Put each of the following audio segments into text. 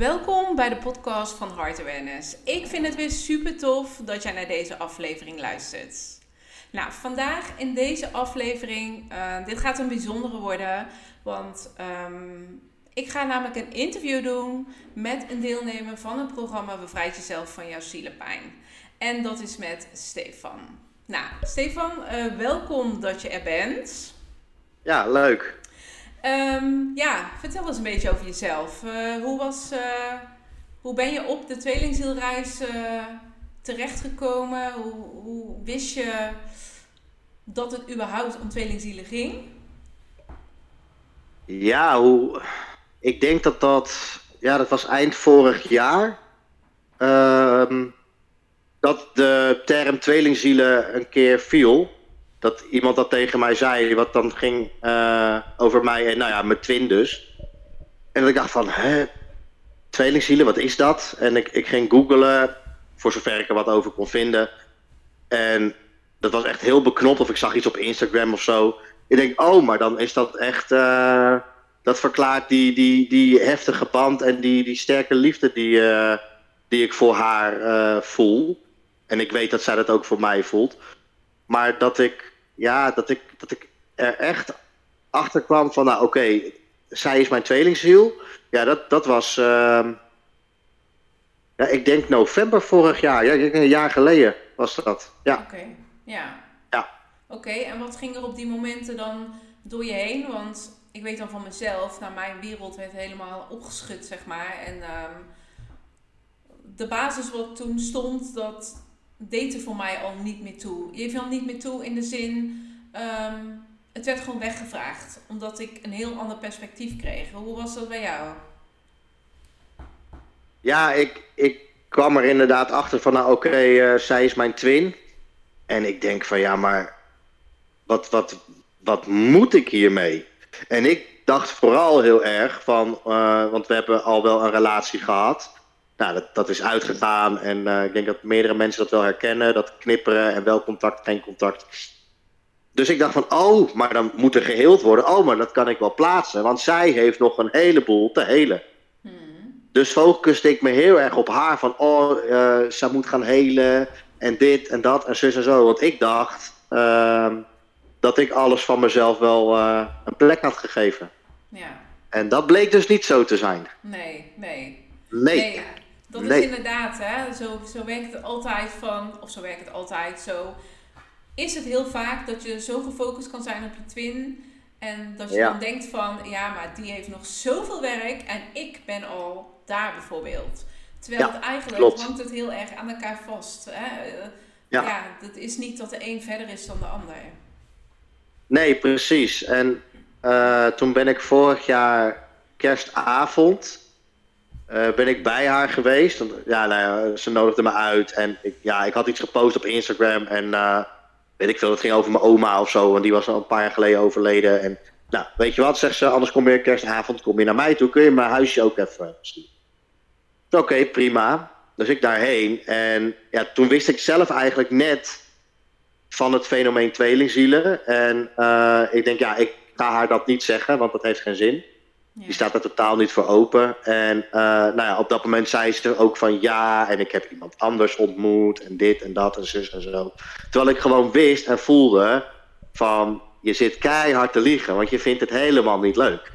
Welkom bij de podcast van Heart Awareness. Ik vind het weer super tof dat jij naar deze aflevering luistert. Nou, vandaag in deze aflevering, uh, dit gaat een bijzondere worden, want um, ik ga namelijk een interview doen met een deelnemer van het programma Bevrijd Jezelf van Jouw Zielenpijn. En dat is met Stefan. Nou, Stefan, uh, welkom dat je er bent. Ja, leuk. Um, ja, vertel eens een beetje over jezelf. Uh, hoe, was, uh, hoe ben je op de tweelingzielreis uh, terechtgekomen? Hoe, hoe wist je dat het überhaupt om tweelingzielen ging? Ja, hoe, ik denk dat dat, ja, dat was eind vorig jaar. Uh, dat de term tweelingzielen een keer viel dat iemand dat tegen mij zei, wat dan ging uh, over mij en nou ja, mijn twin dus. En dat ik dacht van, hè, tweelingzielen, wat is dat? En ik, ik ging googlen, voor zover ik er wat over kon vinden. En dat was echt heel beknopt, of ik zag iets op Instagram of zo. Ik denk, oh, maar dan is dat echt, uh, dat verklaart die, die, die heftige band en die, die sterke liefde die, uh, die ik voor haar voel. En ik weet dat zij dat ook voor mij voelt. Maar dat ik ja, dat ik, dat ik er echt achter kwam van, nou oké, zij is mijn tweelingziel. Ja, dat, dat was, uh, ja, ik denk november vorig jaar. Ja, een jaar geleden was dat. Ja. Oké, ja. Ja. Oké, en wat ging er op die momenten dan door je heen? Want ik weet dan van mezelf, nou mijn wereld werd helemaal opgeschud, zeg maar. En um, de basis wat toen stond, dat deed er voor mij al niet meer toe. Je viel niet meer toe in de zin, um, het werd gewoon weggevraagd. Omdat ik een heel ander perspectief kreeg. Hoe was dat bij jou? Ja, ik, ik kwam er inderdaad achter van, nou oké, uh, zij is mijn twin. En ik denk van, ja, maar wat, wat, wat moet ik hiermee? En ik dacht vooral heel erg van, uh, want we hebben al wel een relatie gehad nou, dat, dat is uitgegaan en uh, ik denk dat meerdere mensen dat wel herkennen. Dat knipperen en wel contact, geen contact. Dus ik dacht van, oh, maar dan moet er geheeld worden. Oh, maar dat kan ik wel plaatsen, want zij heeft nog een heleboel te helen. Hmm. Dus focuste ik me heel erg op haar van, oh, uh, zij moet gaan helen en dit en dat en zus en zo. Want ik dacht uh, dat ik alles van mezelf wel uh, een plek had gegeven. Ja. En dat bleek dus niet zo te zijn. Nee, nee. Nee. nee. Dat is inderdaad, hè, zo, zo werkt het altijd van, of zo werkt het altijd zo. Is het heel vaak dat je zo gefocust kan zijn op je twin. En dat je dan denkt van, ja, maar die heeft nog zoveel werk en ik ben al daar bijvoorbeeld. Terwijl ja, het eigenlijk klopt. hangt het heel erg aan elkaar vast. Hè? Ja. ja, het is niet dat de een verder is dan de ander. Nee, precies. En uh, toen ben ik vorig jaar kerstavond uh, ben ik bij haar geweest. Ja, nou ja, ze nodigde me uit. En ik, ja, ik had iets gepost op Instagram. En uh, weet ik veel, het ging over mijn oma of zo. Want die was al een paar jaar geleden overleden. En nou, weet je wat, zegt ze, anders kom je kerstavond kom je naar mij toe. Kun je mijn huisje ook even sturen? Oké, okay, prima. Dus ik daarheen. En ja, toen wist ik zelf eigenlijk net van het fenomeen tweelingzielen. En ik denk, ja, ik ga haar dat niet zeggen, want dat heeft geen zin. Ja. Die staat er totaal niet voor open. En uh, nou ja, op dat moment zei ze er ook van ja, en ik heb iemand anders ontmoet en dit en dat en zus en zo. Terwijl ik gewoon wist en voelde van je zit keihard te liegen, want je vindt het helemaal niet leuk.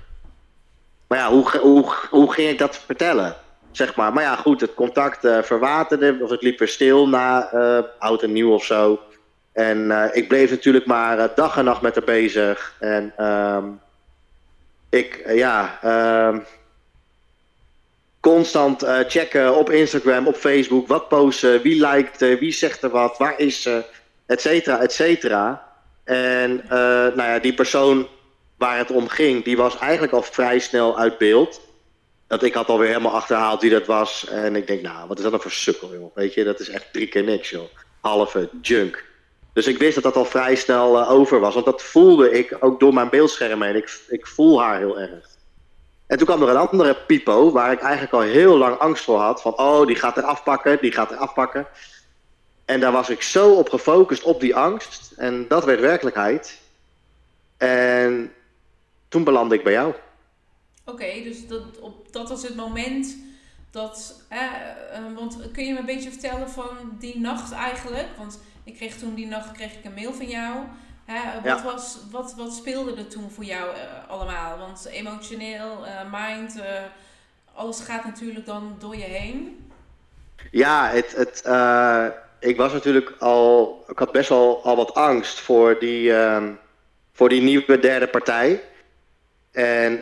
Maar ja, hoe, hoe, hoe ging ik dat vertellen? Zeg maar. maar ja, goed, het contact uh, verwaterde, of het liep weer stil na uh, oud en nieuw of zo. En ik bleef natuurlijk maar dag en nacht met haar bezig. En um, ik, uh, ja, uh, constant uh, checken op Instagram, op Facebook, wat posten, wie liked, wie zegt er wat, waar is ze, et cetera, et cetera. En uh, nou ja, die persoon waar het om ging, die was eigenlijk al vrij snel uit beeld. Dat ik had alweer helemaal achterhaald wie dat was. En ik denk, nou, wat is dat nou voor sukkel, joh. Weet je, dat is echt drie keer niks, joh. Halve junk. Dus ik wist dat dat al vrij snel uh, over was. Want dat voelde ik ook door mijn beeldscherm heen. Ik, ik voel haar heel erg. En toen kwam er een andere Pipo, waar ik eigenlijk al heel lang angst voor had. Van, oh, die gaat er afpakken, die gaat er afpakken. En daar was ik zo op gefocust, op die angst. En dat werd werkelijkheid. En toen belandde ik bij jou. Oké, dus dat, op, dat was het moment dat, eh, want kun je me een beetje vertellen van die nacht eigenlijk? Want ik kreeg toen die nacht kreeg ik een mail van jou. Hè, wat, was, wat, wat speelde er toen voor jou uh, allemaal? Want emotioneel, uh, mind, uh, alles gaat natuurlijk dan door je heen. Ja, het, het, ik was natuurlijk al. Ik had best wel al wat angst voor die, ehm, voor die nieuwe derde partij. En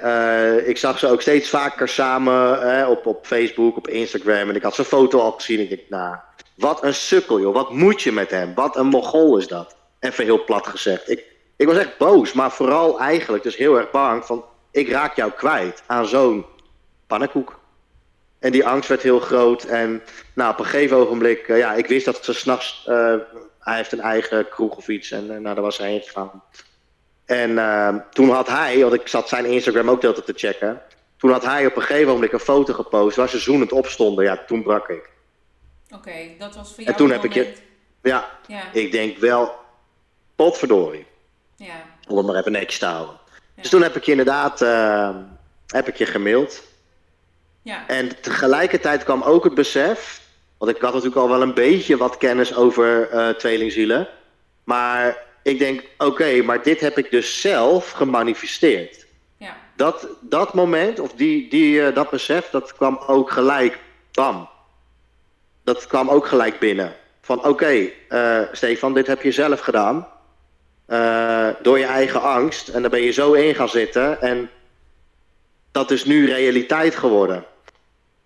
ik zag ze ook steeds vaker samen op, op Facebook, op Instagram. En ik had zijn foto al gezien. En ik dacht, nou, wat een sukkel joh. Wat moet je met hem? Wat een mogol is dat. Even heel plat gezegd. Ik, ik was echt boos, maar vooral eigenlijk dus heel erg bang van... ik raak jou kwijt aan zo'n pannenkoek. En die angst werd heel groot. En nou, op een gegeven ogenblik, uh, ja, ik wist dat ze s'nachts... Uh, hij heeft een eigen kroeg of iets en uh, nou, daar was hij heen gegaan. En ehm, toen had hij, want ik zat zijn Instagram ook de te checken... toen had hij op een gegeven moment een foto gepost waar ze zoenend opstonden. Ja, toen brak ik. Oké, dat was voor jou En toen heb ik je... Ja, ja, ik denk wel, potverdorie. Ja. Om het maar even netjes te houden. Dus toen heb ik je inderdaad uh, heb ik je gemaild. Ja. En tegelijkertijd kwam ook het besef, want ik had natuurlijk al wel een beetje wat kennis over uh, tweelingzielen. Maar ik denk, oké, maar dit heb ik dus zelf gemanifesteerd. Ja. Dat, dat moment, of die, die, uh, dat besef, dat kwam ook gelijk, bam. Dat kwam ook gelijk binnen. Van oké, okay, uh, Stefan, dit heb je zelf gedaan. Uh, door je eigen angst. En daar ben je zo in gaan zitten. En dat is nu realiteit geworden.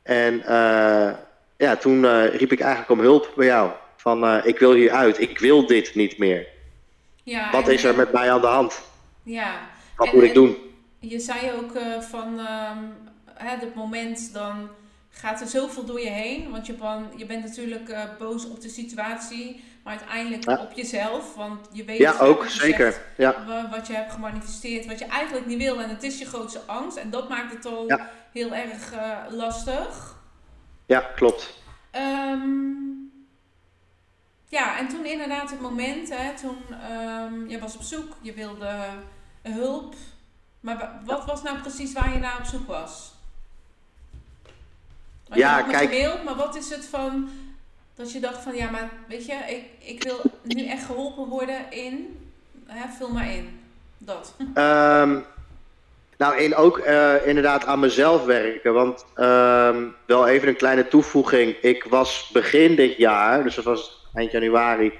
En uh, ja, toen riep ik eigenlijk om hulp bij jou. Van ik wil hieruit, ik wil dit niet meer. Ja, Wat is er met mij aan de hand? Ja. Wat en, moet ik doen? Je zei ook van um, het moment dan gaat er zoveel door je heen. Want je, ben, je bent natuurlijk uh, boos op de situatie, maar uiteindelijk op jezelf. Want je weet ja, ook, zeker. Ja. wat je hebt gemanifesteerd, wat je eigenlijk niet wil. En het is je grootste angst. En dat maakt het al heel erg uh, lastig. Ja, klopt. Um, ja, en toen inderdaad het moment, hè, toen um, je was op zoek, je wilde hulp. Maar wat was nou precies waar je naar op zoek was? Maar ja, kijk. Beeld, maar wat is het van dat je dacht van ja, maar weet je, ik, ik wil nu echt geholpen worden in, hè, vul maar in, dat. Um, nou, in ook uh, inderdaad aan mezelf werken, want um, wel even een kleine toevoeging. Ik was begin dit jaar, dus dat was eind januari,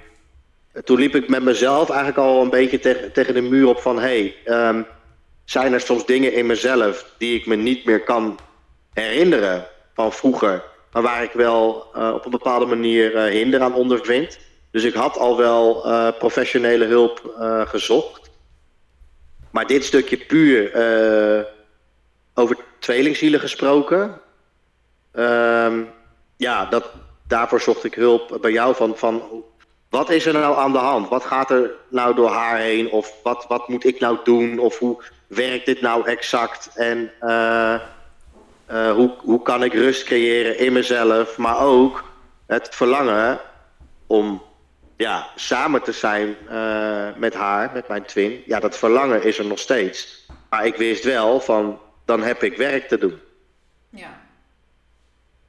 toen liep ik met mezelf eigenlijk al een beetje tegen, tegen de muur op van hé, hey, um, zijn er soms dingen in mezelf die ik me niet meer kan herinneren van vroeger. Maar waar ik wel uh, op een bepaalde manier uh, hinder aan ondervind. Dus ik had al wel uh, professionele hulp gezocht. Maar dit stukje puur over tweelingzielen gesproken. Um, ja, dat, daarvoor zocht ik hulp bij jou van, van wat is er nou aan de hand? Wat gaat er nou door haar heen? Of wat, wat moet ik nou doen? Of hoe werkt dit nou exact? En uh, hoe, hoe kan ik rust creëren in mezelf, maar ook het verlangen om ja, samen te zijn uh, met haar, met mijn twin. Ja, dat verlangen is er nog steeds. Maar ik wist wel van, dan heb ik werk te doen. Ja.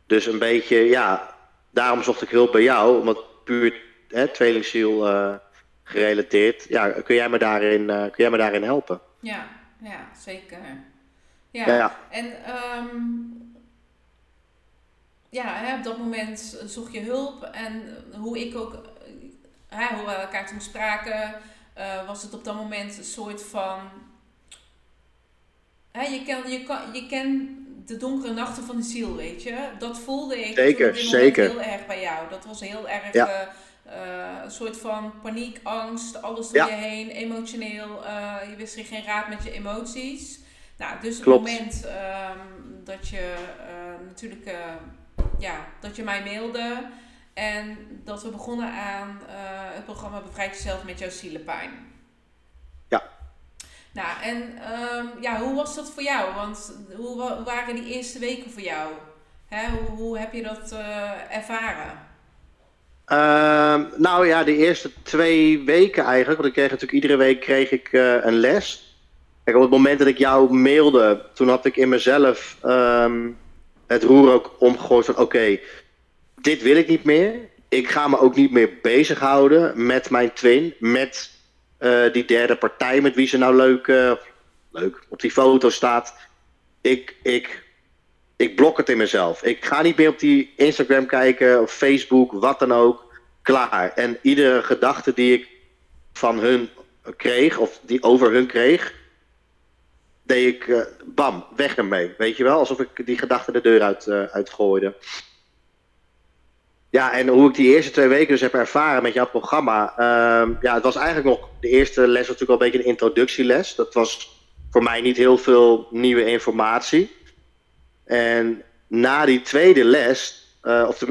Dus een beetje, ja, daarom zocht ik hulp bij jou, omdat puur hè, tweelingziel uh, gerelateerd. Ja, kun jij me daarin, kun jij me daarin helpen? Ja, ja zeker. Ja, ja, en um, ja, hè, op dat moment zocht je hulp. En hoe ik ook, hè, hoe we elkaar toen spraken, uh, was het op dat moment een soort van. Hè, je, ken, je, kan, je kent de donkere nachten van de ziel, weet je. Dat voelde ik zeker, zeker. heel erg bij jou. Dat was heel erg ja. uh, uh, een soort van paniek, angst, alles door je heen, emotioneel. je wist geen raad met je emoties. Nou, dus Klopt. het moment um, dat je uh, natuurlijk, uh, ja, dat je mij mailde en dat we begonnen aan uh, het programma Bevrijd Jezelf met jouw zielenpijn. Ja. Nou, en um, ja, hoe was dat voor jou? Want hoe, hoe waren die eerste weken voor jou? Hè, hoe, hoe heb je dat ervaren? Uh, nou ja, de eerste twee weken eigenlijk. Want ik kreeg natuurlijk iedere week kreeg ik een les op het moment dat ik jou mailde, toen had ik in mezelf um, het roer ook omgegooid van oké, dit wil ik niet meer. Ik ga me ook niet meer bezighouden met mijn twin, met eh, die derde partij met wie ze nou leuk, uh, leuk op die foto staat. Ik, ik, ik blok het in mezelf. Ik ga niet meer op die Instagram kijken of Facebook, wat dan ook. Klaar. En iedere gedachte die ik van hun kreeg, of die over hun kreeg, deed ik, uh, bam, weg ermee. Weet je wel, alsof ik die gedachte de deur uit, uh, uitgooide. Ja, en hoe ik die eerste twee weken dus heb ervaren met jouw programma. Uh, ja, het was eigenlijk nog, de eerste les was natuurlijk al een beetje een introductieles. Dat was voor mij niet heel veel nieuwe informatie. En na die tweede les, uh, of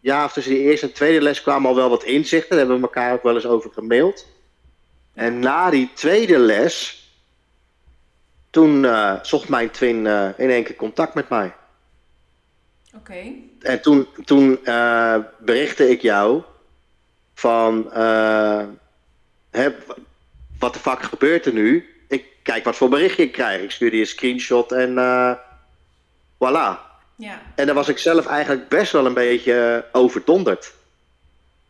ja, of tussen die eerste en tweede les kwamen al wel wat inzichten. Daar hebben we elkaar ook wel eens over gemaild. En na die tweede les, toen uh, zocht mijn twin uh, in één keer contact met mij. Oké. Okay. En toen, toen uh, berichtte ik jou van, hè, wat de fuck gebeurt er nu? Ik kijk wat voor berichtje ik krijg. Ik stuurde je een screenshot en voilà. Ja. En daar was ik zelf eigenlijk best wel een beetje overdonderd.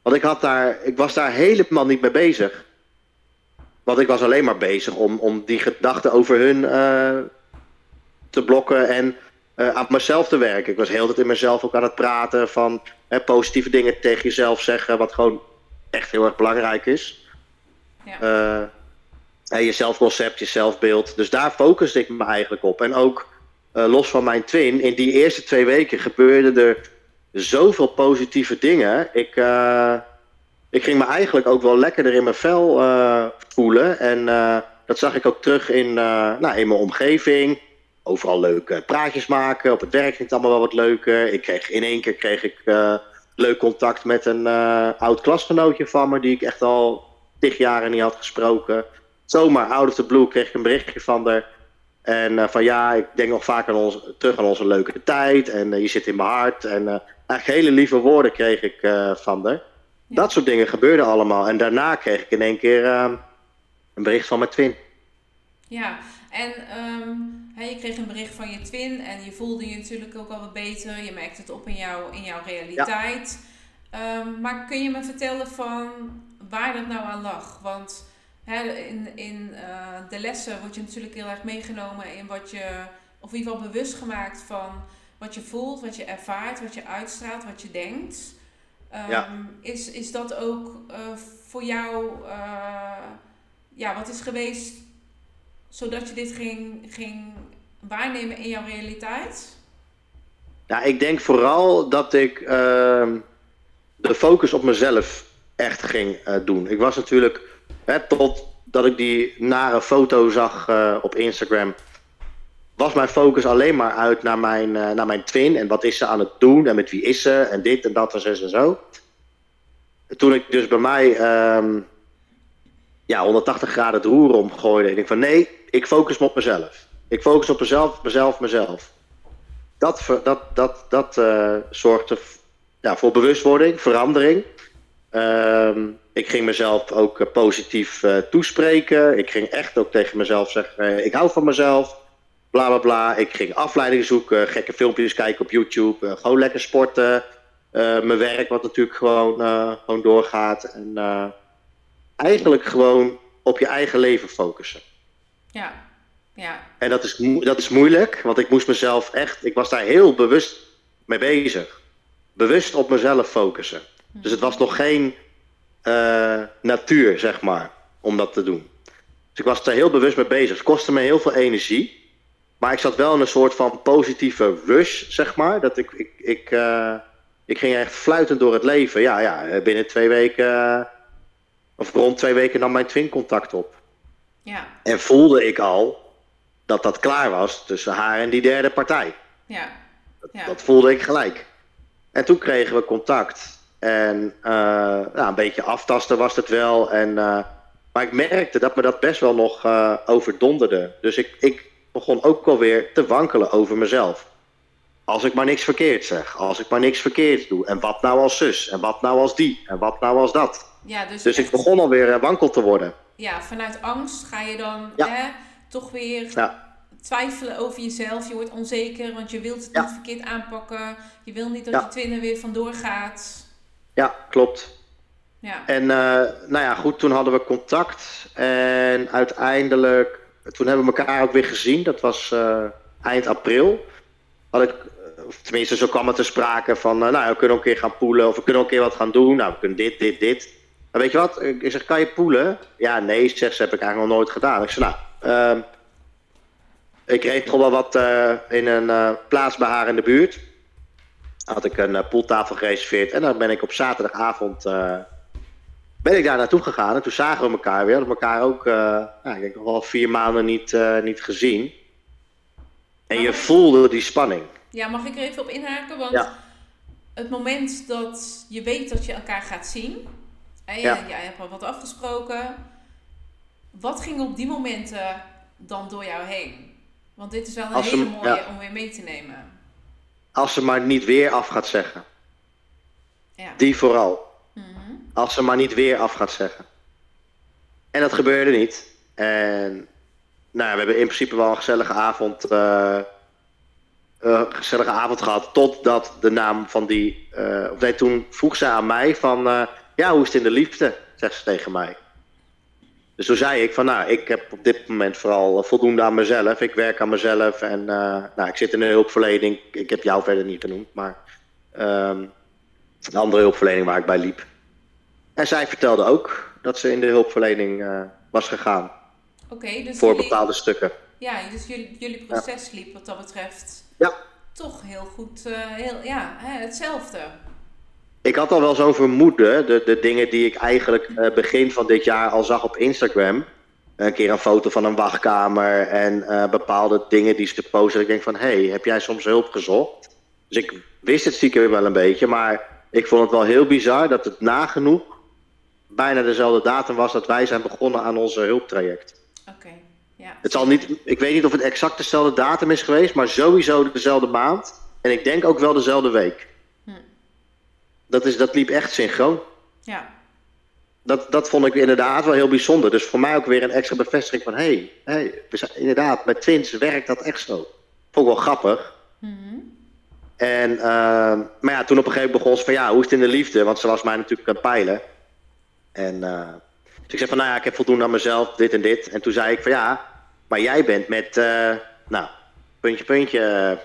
Want ik, had daar, ik was daar helemaal niet mee bezig. Want ik was alleen maar bezig om, om die gedachten over hun uh, te blokken en uh, aan mezelf te werken. Ik was heel tijd in mezelf ook aan het praten van hè, positieve dingen tegen jezelf zeggen, wat gewoon echt heel erg belangrijk is. Ja. Uh, en je zelfconcept, je zelfbeeld. Dus daar focuste ik me eigenlijk op. En ook los van mijn twin, in die eerste twee weken gebeurden er zoveel positieve dingen. Ik ik ging me eigenlijk ook wel lekkerder in mijn vel uh, voelen. En uh, dat zag ik ook terug in, uh, nou, in mijn omgeving. Overal leuke praatjes maken. Op het werk ging het allemaal wel wat leuker. Ik kreeg, in één keer kreeg ik leuk contact met een oud klasgenootje van me... die ik echt al tig jaren niet had gesproken. Zomaar, out of the blue, kreeg ik een berichtje van haar. En van ja, ik denk nog vaak aan ons, terug aan onze leuke tijd. En je zit in mijn hart. En eigenlijk hele lieve woorden kreeg ik van haar. Dat soort dingen gebeurden allemaal. En daarna kreeg ik in één keer uh, een bericht van mijn twin. Ja, en um, he, je kreeg een bericht van je twin en je voelde je natuurlijk ook al wat beter. Je merkte het op in, jou, in jouw realiteit. Ja. Um, maar kun je me vertellen van waar dat nou aan lag? Want in, in uh, de lessen word je natuurlijk heel erg meegenomen in wat je, of in ieder geval bewust gemaakt van wat je voelt, wat je ervaart, wat je uitstraalt, wat je denkt. Um, ja. is, is dat ook uh, voor jou, uh, ja, wat is geweest zodat je dit ging, ging waarnemen in jouw realiteit? Ja, ik denk vooral dat ik uh, de focus op mezelf echt ging uh, doen. Ik was natuurlijk, hè, totdat ik die nare foto zag op Instagram, was mijn focus alleen maar uit naar mijn, uh, naar mijn twin. En wat is ze aan het doen en met wie is ze en dit en dat en zo en zo. Toen ik dus bij mij um, ja, 180 graden het roer omgooide. Ik denk van nee, ik focus me op mezelf. Ik focus op mezelf, mezelf, mezelf. Dat, dat, dat, dat uh, zorgde ja, voor bewustwording, verandering. Um, ik ging mezelf ook uh, positief toespreken. Ik ging echt ook tegen mezelf zeggen: ik hou van mezelf bla bla bla. Ik ging afleidingen zoeken, gekke filmpjes kijken op YouTube, uh, gewoon lekker sporten. Uh, mijn werk, wat natuurlijk gewoon, uh, gewoon doorgaat. En eigenlijk gewoon op je eigen leven focussen. Ja, ja. En dat is, dat is moeilijk, want ik moest mezelf echt, ik was daar heel bewust mee bezig. Bewust op mezelf focussen. Hm. Dus het was nog geen natuur, zeg maar, om dat te doen. Dus ik was daar heel bewust mee bezig. Het kostte me heel veel energie. Maar ik zat wel in een soort van positieve rush, zeg maar. Dat ik, ik, ik, uh, ik ging echt fluitend door het leven. Ja, ja binnen twee weken, uh, of rond twee weken nam mijn twin contact op. Ja. En voelde ik al dat dat klaar was tussen haar en die derde partij. Ja. Dat, ja. dat voelde ik gelijk. En toen kregen we contact. En uh, nou, een beetje aftasten was het wel. En, maar ik merkte dat me dat best wel nog overdonderde. Dus ik, ik, begon ook alweer te wankelen over mezelf. Als ik maar niks verkeerd zeg, als ik maar niks verkeerd doe. En wat nou als zus, en wat nou als die, en wat nou als dat. Ja, dus dus echt... ik begon alweer wankel te worden. Ja, vanuit angst ga je dan ja. hè, toch weer ja. twijfelen over jezelf. Je wordt onzeker, want je wilt het niet verkeerd aanpakken. Je wil niet dat je twin er weer vandoor gaat. Ja, klopt. Ja. En eh, nou ja, goed, toen hadden we contact. En uiteindelijk, toen hebben we elkaar ook weer gezien. Dat was eh, eind april. Had ik, eh, tenminste, zo kwam het ter sprake van, eh, nou, we kunnen ook een keer gaan poelen. Of we kunnen ook een keer wat gaan doen. Nou, we kunnen dit, dit, dit. Maar weet je wat? Ik zeg, kan je poelen? Ja, nee, zegt ze, heb ik eigenlijk nog nooit gedaan. Ik zeg, nou, ehm, ik regel wel wat in een plaats bij haar in de buurt. Had ik een poeltafel gereserveerd. En dan ben ik op zaterdagavond ben ik daar naartoe gegaan. En toen zagen we elkaar weer. We hadden elkaar ook, eh, ja, ik denk nog wel vier maanden niet, eh, niet gezien. En je voelde die spanning. ja, mag ik er even op inhaken? Want Ja. het moment dat je weet dat je elkaar gaat zien. En Ja. jij hebt al wat afgesproken. Wat ging op die momenten dan door jou heen? Want dit is wel een Als hele mooie ja. om weer mee te nemen. Als ze maar niet weer af gaat zeggen. Ja. Die vooral. Mhm. Als ze maar niet weer af gaat zeggen. En dat gebeurde niet. En nou, we hebben in principe wel een gezellige avond, eh, gezellige avond gehad. Totdat de naam van die. eh, of toen vroeg ze aan mij van. eh, ja, hoe is het in de liefde? Zegt ze tegen mij. Dus toen zei ik van, nou, ik heb op dit moment vooral voldoende aan mezelf. Ik werk aan mezelf en nou, ik zit in een hulpverlening. Ik heb jou verder niet genoemd, maar ehm, een andere hulpverlening waar ik bij liep. En zij vertelde ook dat ze in de hulpverlening eh, was gegaan Oké, dus voor jullie, bepaalde stukken. ja, dus jullie, jullie proces liep wat dat betreft Ja. toch heel goed, eh, heel, ja, hè, hetzelfde. Ik had al wel zo'n vermoeden, de, de dingen die ik eigenlijk eh, begin van dit jaar al zag op Instagram. Een keer een foto van een wachtkamer en bepaalde dingen die ze posten. Ik denk van, hé, hey, heb jij soms hulp gezocht? Dus ik wist het stiekem wel een beetje, maar ik vond het wel heel bizar dat het nagenoeg bijna dezelfde datum was dat wij zijn begonnen aan onze hulptraject. Oké, ja. Het zal niet, ik weet niet of het exact dezelfde datum is geweest, maar sowieso dezelfde maand. En ik denk ook wel dezelfde week. Hm. Dat, is, dat liep echt synchroon. Ja, Dat, dat vond ik inderdaad wel heel bijzonder. Dus voor mij ook weer een extra bevestiging van... hé, hey, hey, we zijn- inderdaad, met twins werkt dat echt zo. Vond ik wel grappig. Mhm. En, ehm, maar ja, toen op een gegeven moment begon ze van... ja, hoe is het in de liefde? Want ze was mij natuurlijk aan het peilen. En eh, ik zei van... nou ja, ik heb voldoende aan mezelf, dit en dit. En toen zei ik van ja, maar jij bent met... eh, nou, puntje, puntje.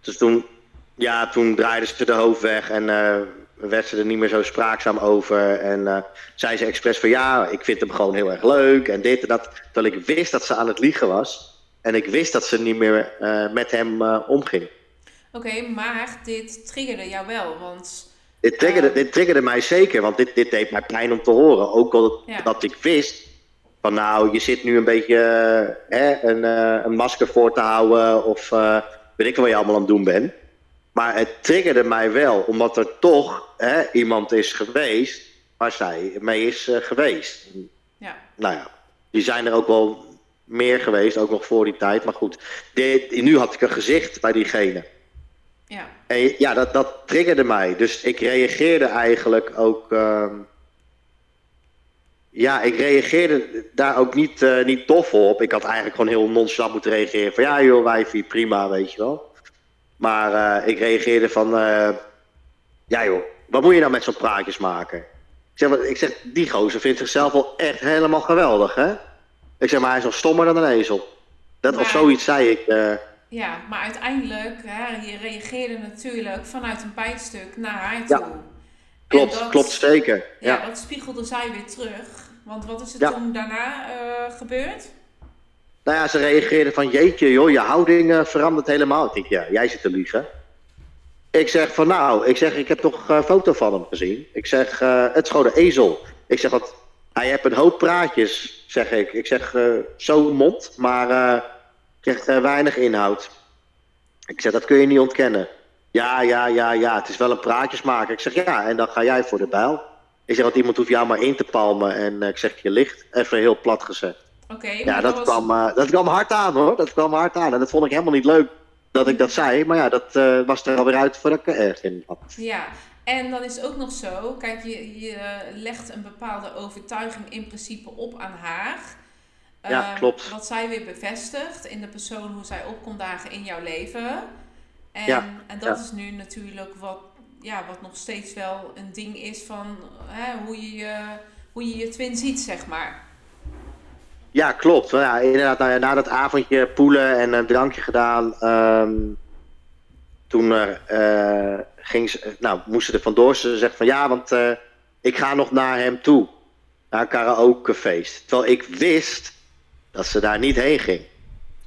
Dus toen, ja, toen draaide ze de hoofd weg en eh, werd ze er niet meer zo spraakzaam over. En zei ze expres van ja, ik vind hem gewoon heel erg leuk en dit en dat. Terwijl ik wist dat ze aan het liegen was. En ik wist dat ze niet meer met hem omging. oké, maar dit triggerde jou wel, want Dit triggerde, dit triggerde mij zeker, want dit, dit deed mij pijn om te horen. Ook al dat, Ja. dat ik wist van nou, je zit nu een beetje eh, hè, een, eh, een masker voor te houden of eh, weet ik wat je allemaal aan het doen bent. Maar het triggerde mij wel, omdat er toch hè, iemand is geweest waar zij mee is geweest. ja, Nou ja, die zijn er ook wel meer geweest, ook nog voor die tijd. Maar goed, dit, nu had ik een gezicht bij diegene. Ja, En ja, dat, dat triggerde mij. Dus ik reageerde eigenlijk ook. ehm, ja, ik reageerde daar ook niet, eh, niet tof op. Ik had eigenlijk gewoon heel nonchalant moeten reageren. Van ja, joh, wijfie, prima, weet je wel. Maar eh, ik reageerde van. eh, ja, joh, wat moet je nou met zo'n praatjes maken? Ik zeg, wat- ik zeg, die gozer vindt zichzelf wel echt helemaal geweldig, hè? Ik zeg, maar hij is nog stommer dan een ezel. Dat, of zoiets zei ik. Eh, ja. Maar uiteindelijk, hè, je reageerde natuurlijk vanuit een pijnstuk naar haar toe. Klopt, dat- klopt zeker. Ja, ja. dat spiegelde zij weer terug. Want wat is er Ja. toen daarna eh, gebeurd? Nou ja, ze reageerde van jeetje joh, je houding eh, verandert helemaal. Ik denk, ja, jij zit te liegen. Ik zeg van nou, ik zeg, ik heb toch een foto van hem gezien. Ik zeg, eh, het is gewoon een ezel. Ik zeg, wat, hij heeft een hoop praatjes, zeg ik. Ik zeg, eh zo'n mond, maar ik zeg, eh, weinig inhoud. Ik zeg, dat kun je niet ontkennen. Ja, ja, ja, ja, het is wel een praatjesmaker. Ik zeg, ja, en dan ga jij voor de bijl. Ik zeg, want iemand hoeft jou maar in te palmen. En eh, ik zeg, je ligt, even heel plat gezegd. Oké, Ja, dat, was... kwam, eh, dat kwam hard aan hoor. Dat kwam hard aan. En dat vond ik helemaal niet leuk dat ik dat zei. Maar ja, dat was er alweer uit voordat ik er erg in had. Ja, en dan is het ook nog zo, kijk, je, je legt een bepaalde overtuiging in principe op aan haar. Ja, Ehm, klopt. Wat zij weer bevestigt in de persoon hoe zij opkomt dagen in jouw leven. En, Ja, en dat ja. is nu natuurlijk wat, ja, wat nog steeds wel een ding is van hè, hoe, je, je, hoe je je twin ziet, zeg maar. Ja, klopt. Nou ja, inderdaad, nou ja, na dat avondje poelen en een drankje gedaan, ehm, toen eh, eh, ging ze, nou, moest ze er vandoor. Ze zegt van ja, want eh, ik ga nog naar hem toe. Naar een karaokefeest. Terwijl ik wist dat ze daar niet heen ging.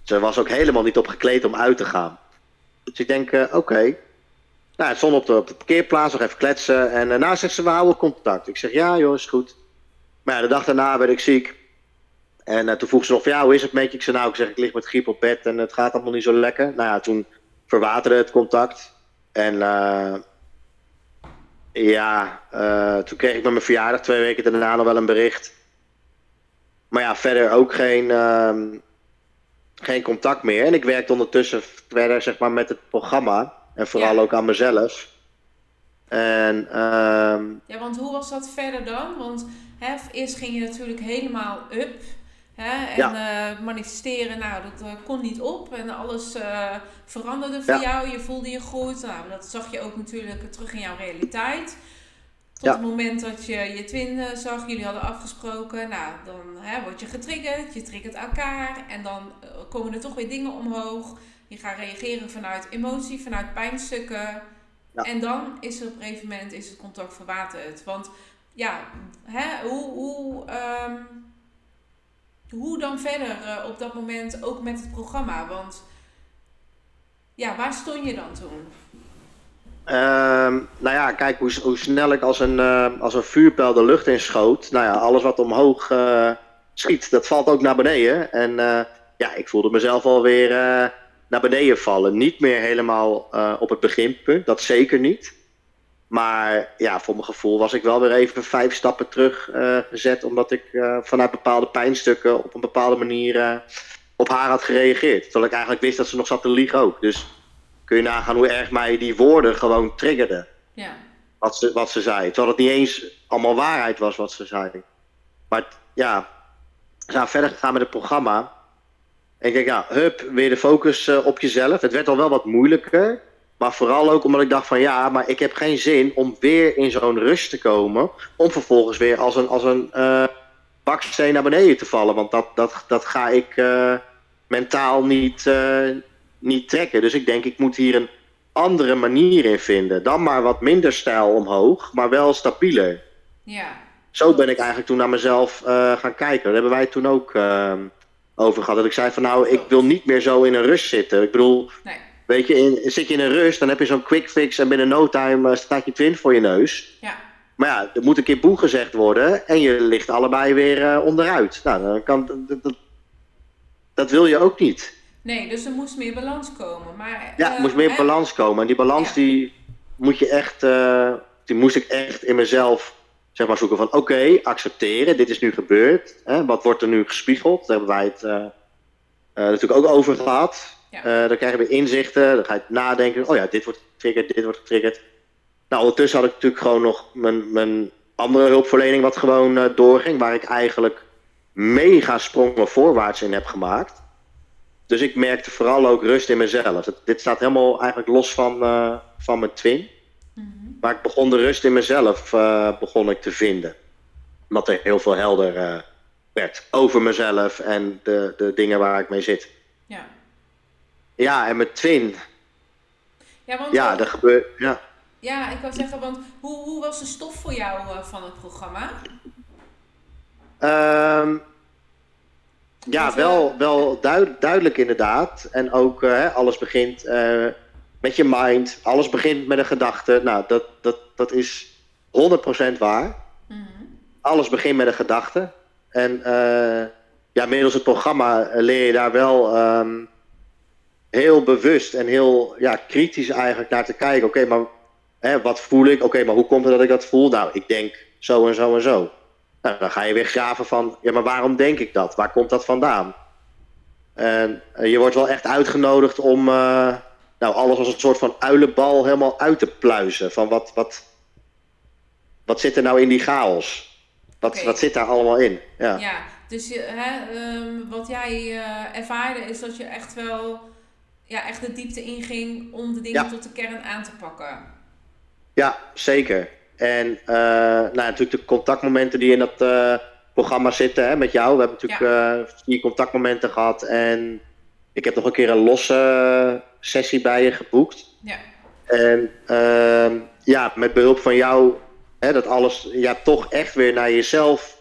Ze was ook helemaal niet op gekleed om uit te gaan. Dus ik denk, eh, oké. Nou, het stond op de, parkeerplaats, nog even kletsen. En uh, nou zegt ze, we houden contact. Ik zeg, ja joh, is goed. Maar ja, de dag daarna werd ik ziek. En uh, toen vroeg ze nog ja, hoe is het met je? Ik zei, nou, ik zeg, ik lig met griep op bed en het gaat allemaal niet zo lekker. Nou ja, toen verwaterde het contact. En ja, toen kreeg ik met mijn verjaardag twee weken daarna nog wel een bericht. Maar ja, verder ook geen, uh, geen contact meer. En ik werkte ondertussen verder zeg maar, met het programma. En vooral ja. ook aan mezelf. En, uh, ja, want hoe was dat verder dan? Want hè, eerst ging je natuurlijk helemaal up. Hè? En ja. uh, manifesteren, nou, dat uh, kon niet op. En alles uh, veranderde voor ja. jou. Je voelde je goed. Nou, dat zag je ook natuurlijk terug in jouw realiteit. Tot ja. het moment dat je je twin zag, jullie hadden afgesproken. Nou, dan hè, word je getriggerd. Je triggert elkaar. En dan eh, komen er toch weer dingen omhoog. Je gaat reageren vanuit emotie, vanuit pijnstukken. En dan is er op een gegeven moment is het contact verwaterd. Want ja, hè, hoe... hoe um, hoe dan verder uh, op dat moment ook met het programma? Want ja, waar stond je dan toen? Um, nou ja, kijk hoe, snel ik als een, uh, als een vuurpijl de lucht in schoot. Nou ja, alles wat omhoog uh, schiet, dat valt ook naar beneden. En ja, ik voelde mezelf alweer naar beneden vallen. Niet meer helemaal op het beginpunt, dat zeker niet. Maar ja, voor mijn gevoel was ik wel weer even vijf stappen terug gezet. Omdat ik vanuit bepaalde pijnstukken op een bepaalde manier op haar had gereageerd. Terwijl ik eigenlijk wist dat ze nog zat te liegen ook. Dus kun je nagaan hoe erg mij die woorden gewoon triggerden. Ja. Wat, ze, wat ze zei. Terwijl het niet eens allemaal waarheid was wat ze zei. Maar ja, we zijn verder gegaan met het programma. En ik denk, ja, hup, weer de focus op jezelf. Het werd al wel wat moeilijker. Maar vooral ook omdat ik dacht van ja, maar ik heb geen zin om weer in zo'n rust te komen. Om vervolgens weer als een, als een uh, baksteen naar beneden te vallen. Want dat, dat, dat ga ik uh, mentaal niet, niet trekken. Dus ik denk ik moet hier een andere manier in vinden. Dan maar wat minder stijl omhoog, maar wel stabieler. Ja. Zo ben ik eigenlijk toen naar mezelf gaan kijken. Daar hebben wij toen ook over gehad. Dat ik zei van nou, ik wil niet meer zo in een rust zitten. Ik bedoel... Nee. Weet je, in, zit je in een rust, dan heb je zo'n quick fix en binnen no time uh, staat je twin voor je neus. Ja. Maar ja, er moet een keer boe gezegd worden en je ligt allebei weer uh, onderuit. Nou, dan kan, dat, dat, dat, wil je ook niet. Nee, dus er moest meer balans komen. Maar, ja, er moest meer balans komen. En die balans ja. die moet je echt, uh, die moest ik echt in mezelf zeg maar zoeken van oké, okay, accepteren, dit is nu gebeurd. Hè? Wat wordt er nu gespiegeld? Daar hebben wij het natuurlijk ook over gehad. Ja. Dan krijg je weer inzichten, dan ga je nadenken. Oh ja, dit wordt getriggerd, dit wordt getriggerd. Nou, ondertussen had ik natuurlijk gewoon nog mijn, mijn andere hulpverlening wat gewoon doorging. Waar ik eigenlijk mega sprongen voorwaarts in heb gemaakt. Dus ik merkte vooral ook rust in mezelf. Dit staat helemaal eigenlijk los van, uh, van mijn twin. Mm -hmm. Maar ik begon de rust in mezelf begon ik te vinden. Omdat er heel veel helder werd over mezelf en de, de dingen waar ik mee zit. Ja. Ja, en met twin. Ja, want ja dat gebeurt. Ja. ja, ik wou zeggen, want hoe, hoe was de stof voor jou uh, van het programma? Um, ja, wel, uh, wel duid, duidelijk inderdaad. En ook uh, alles begint uh, met je mind. Alles begint met een gedachte. Nou, dat, dat, dat is 100% waar. Mhm. Alles begint met een gedachte. En ja, middels het programma leer je daar wel. Um, heel bewust en heel ja, kritisch eigenlijk naar te kijken. Oké, okay, maar hè, wat voel ik? Oké, okay, maar hoe komt het dat ik dat voel? Nou, ik denk zo en zo en zo. Nou, dan ga je weer graven van, ja, maar waarom denk ik dat? Waar komt dat vandaan? En uh, je wordt wel echt uitgenodigd om uh, nou, alles als een soort van uilenbal helemaal uit te pluizen. Van wat, wat, wat zit er nou in die chaos? Wat, wat zit daar allemaal in? Ja. Ja, dus je, hè, ehm, wat jij uh, ervaarde is dat je echt wel ja, echt de diepte inging om de dingen tot de kern aan te pakken. Ja, zeker. En uh, nou, natuurlijk de contactmomenten die in dat uh, programma zitten hè, met jou. We hebben natuurlijk vier contactmomenten gehad en ik heb nog een keer een losse sessie bij je geboekt. Ja. En ehm, ja, met behulp van jou, hè, dat alles ja, toch echt weer naar jezelf,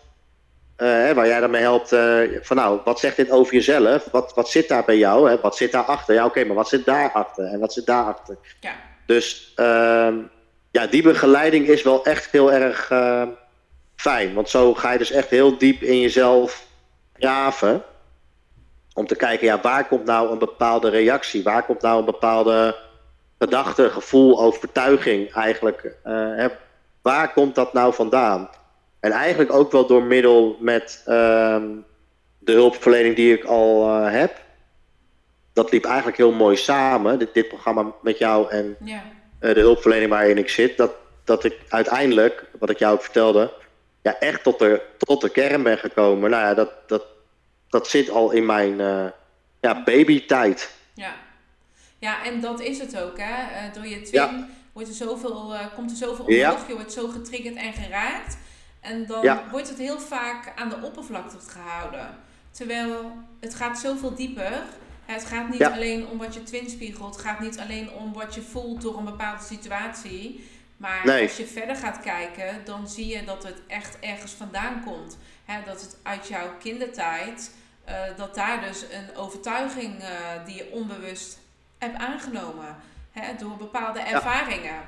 uh, hè, waar jij daarmee helpt. Uh, van nou, wat zegt dit over jezelf? Wat, wat zit daar bij jou? Hè? Wat zit daarachter? Ja, oké, maar wat zit daarachter? En wat zit daarachter? Ja. Dus uh, ja, die begeleiding is wel echt heel erg uh, fijn. Want zo ga je dus echt heel diep in jezelf graven. Om te kijken, ja, waar komt nou een bepaalde reactie? Waar komt nou een bepaalde gedachte, gevoel, overtuiging eigenlijk? Hè, waar komt dat nou vandaan? En eigenlijk ook wel door middel met uh, de hulpverlening die ik al uh, heb. Dat liep eigenlijk heel mooi samen, dit, dit programma met jou en ja. Uh, de hulpverlening waarin ik zit. Dat, dat ik uiteindelijk, wat ik jou ook vertelde, ja, echt tot de, tot de kern ben gekomen. Nou ja, dat, dat, dat zit al in mijn uh, ja, babytijd. Ja. ja, en dat is het ook. Hè? Uh, door je twin ja. wordt er zoveel, uh, komt er zoveel omhoog. Ja. Je wordt zo getriggerd en geraakt. En dan ja. wordt het heel vaak aan de oppervlakte gehouden. Terwijl het gaat zoveel dieper. Het gaat niet alleen om wat je twin spiegelt. Het gaat niet alleen om wat je voelt door een bepaalde situatie. Maar nee. als je verder gaat kijken, dan zie je dat het echt ergens vandaan komt. He, dat het uit jouw kindertijd, uh, dat daar dus een overtuiging uh, die je onbewust hebt aangenomen. He, door bepaalde ervaringen.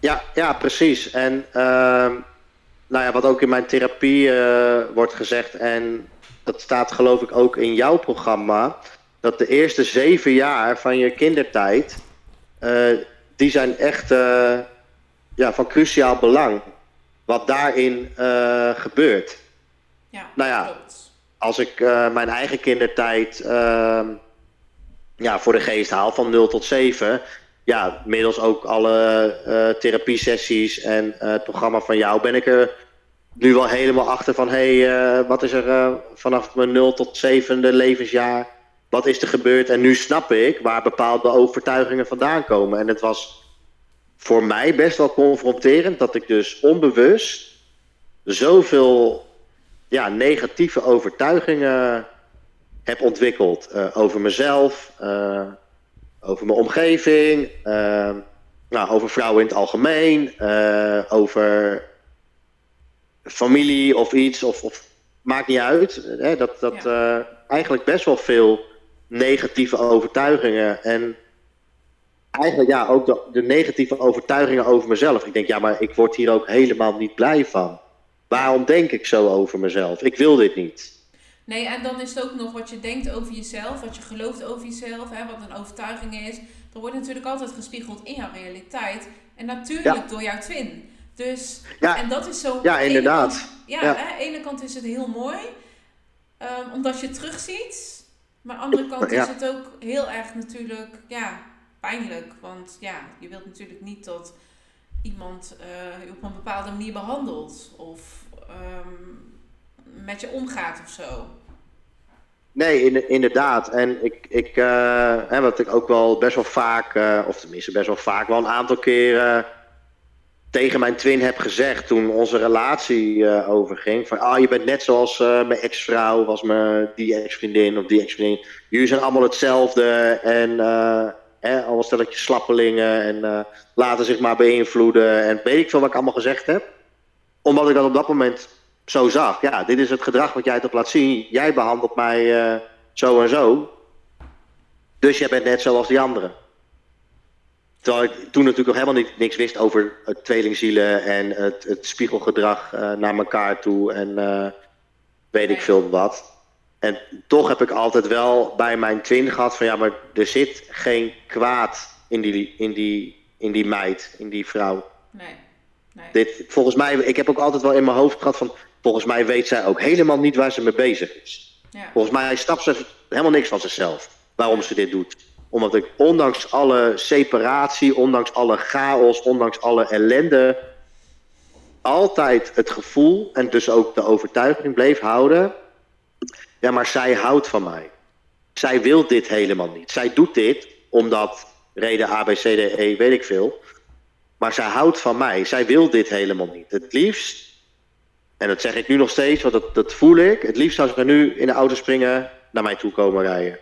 Ja, ja, ja precies. En uh, nou ja, wat ook in mijn therapie uh, wordt gezegd, en dat staat geloof ik ook in jouw programma, dat de eerste zeven jaar van je kindertijd, uh, die zijn echt uh, ja, van cruciaal belang. Wat daarin uh, gebeurt. Ja, nou ja, klopt. als ik mijn eigen kindertijd ehm, ja, voor de geest haal van 0 tot 7, ja, middels ook alle therapiesessies en het programma van jou ben ik er nu wel helemaal achter van hé, hey, wat is er vanaf mijn 0 tot 7e levensjaar, wat is er gebeurd? En nu snap ik waar bepaalde overtuigingen vandaan komen. En het was voor mij best wel confronterend dat ik dus onbewust zoveel ja, negatieve overtuigingen heb ontwikkeld over mezelf over mijn omgeving, uh, nou, over vrouwen in het algemeen, over familie of iets, of, of maakt niet uit. Hè, dat dat ja. eigenlijk best wel veel negatieve overtuigingen en eigenlijk ja, ook de, de, negatieve overtuigingen over mezelf. Ik denk, ja, maar ik word hier ook helemaal niet blij van. Waarom denk ik zo over mezelf? Ik wil dit niet. Nee, en dan is het ook nog wat je denkt over jezelf, wat je gelooft over jezelf, hè, wat een overtuiging is. Dat wordt natuurlijk altijd gespiegeld in jouw realiteit. En natuurlijk ja. door jouw twin. Dus, ja. en dat is zo... Ja, inderdaad. Kant, ja, ja. Hè, aan de ene kant is het heel mooi, um, omdat je terugziet. Maar aan de andere kant is het ook heel erg natuurlijk, ja, pijnlijk. Want ja, je wilt natuurlijk niet dat iemand uh, op een bepaalde manier behandelt. Of... Um, met je omgaat of zo. Nee, in, inderdaad. En ik, ik uh, hè, wat ik ook wel best wel vaak, uh, of tenminste best wel vaak, wel een aantal keren tegen mijn twin heb gezegd toen onze relatie uh, overging. Van, ah, je bent net zoals mijn ex-vrouw, was me die ex-vriendin of die ex-vriendin. Jullie zijn allemaal hetzelfde en hè, allemaal stelletje slappelingen en laten zich maar beïnvloeden. En weet ik veel wat ik allemaal gezegd heb. Omdat ik dat op dat moment zo zag. Ja, dit is het gedrag wat jij toch laat zien. Jij behandelt mij uh, zo en zo. Dus jij bent net zoals die anderen. Terwijl ik toen natuurlijk nog helemaal niks wist over het tweelingzielen en het, het spiegelgedrag uh, naar elkaar toe en uh, weet ik veel wat. En toch heb ik altijd wel bij mijn twin gehad van ja, maar er zit geen kwaad in die, in die, in die meid, in die vrouw. Nee. nee. Dit, volgens mij, ik heb ook altijd wel in mijn hoofd gehad van volgens mij weet zij ook helemaal niet waar ze mee bezig is. Ja. Volgens mij snapt ze helemaal niks van zichzelf. Waarom ze dit doet. Omdat ik ondanks alle separatie, ondanks alle chaos, ondanks alle ellende... altijd het gevoel en dus ook de overtuiging bleef houden... ja, maar zij houdt van mij. Zij wil dit helemaal niet. Zij doet dit omdat reden A, B, C, D, E, weet ik veel. Maar zij houdt van mij. Zij wil dit helemaal niet. Het liefst, en dat zeg ik nu nog steeds, want dat, dat voel ik. Het liefst zou ze nu in de auto springen, naar mij toe komen rijden.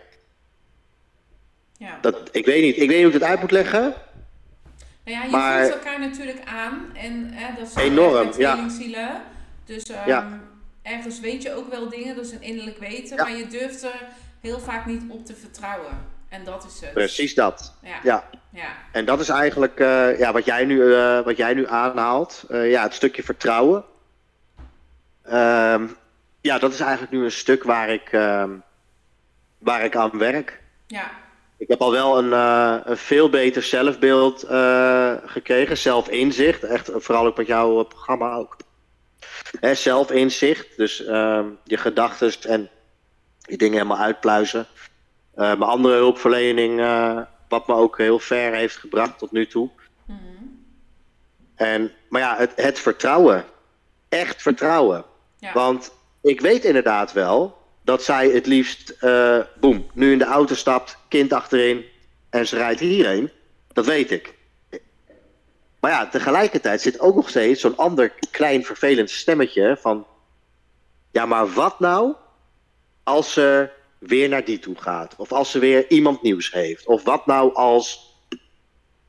Ja. Dat, ik, weet niet, ik weet niet hoe ik het uit moet leggen. Nou ja, je maar, voelt elkaar natuurlijk aan. En hè, dat is enorm, ja. Dus um, ja. ergens weet je ook wel dingen, dat is een innerlijk weten. Maar je durft er heel vaak niet op te vertrouwen. En dat is het. Precies dat. Ja. ja. ja. En dat is eigenlijk uh, ja, wat, jij nu, uh, wat jij nu aanhaalt. Uh, ja, het stukje vertrouwen. Um, ja, dat is eigenlijk nu een stuk waar ik, um, waar ik aan werk. Ja. Ik heb al wel een, een veel beter zelfbeeld gekregen, zelfinzicht. Echt, vooral ook met jouw programma ook. Hè, zelfinzicht, dus uh, je gedachten en die dingen helemaal uitpluizen. Mijn andere hulpverlening, wat me ook heel ver heeft gebracht tot nu toe. Mm -hmm. En, maar ja, het, het vertrouwen. Echt vertrouwen. Ja. Want ik weet inderdaad wel dat zij het liefst, uh, boem, nu in de auto stapt, kind achterin en ze rijdt hierheen. Dat weet ik. Maar ja, tegelijkertijd zit ook nog steeds zo'n ander klein vervelend stemmetje van... Ja, maar wat nou als ze weer naar die toe gaat? Of als ze weer iemand nieuws heeft? Of wat nou als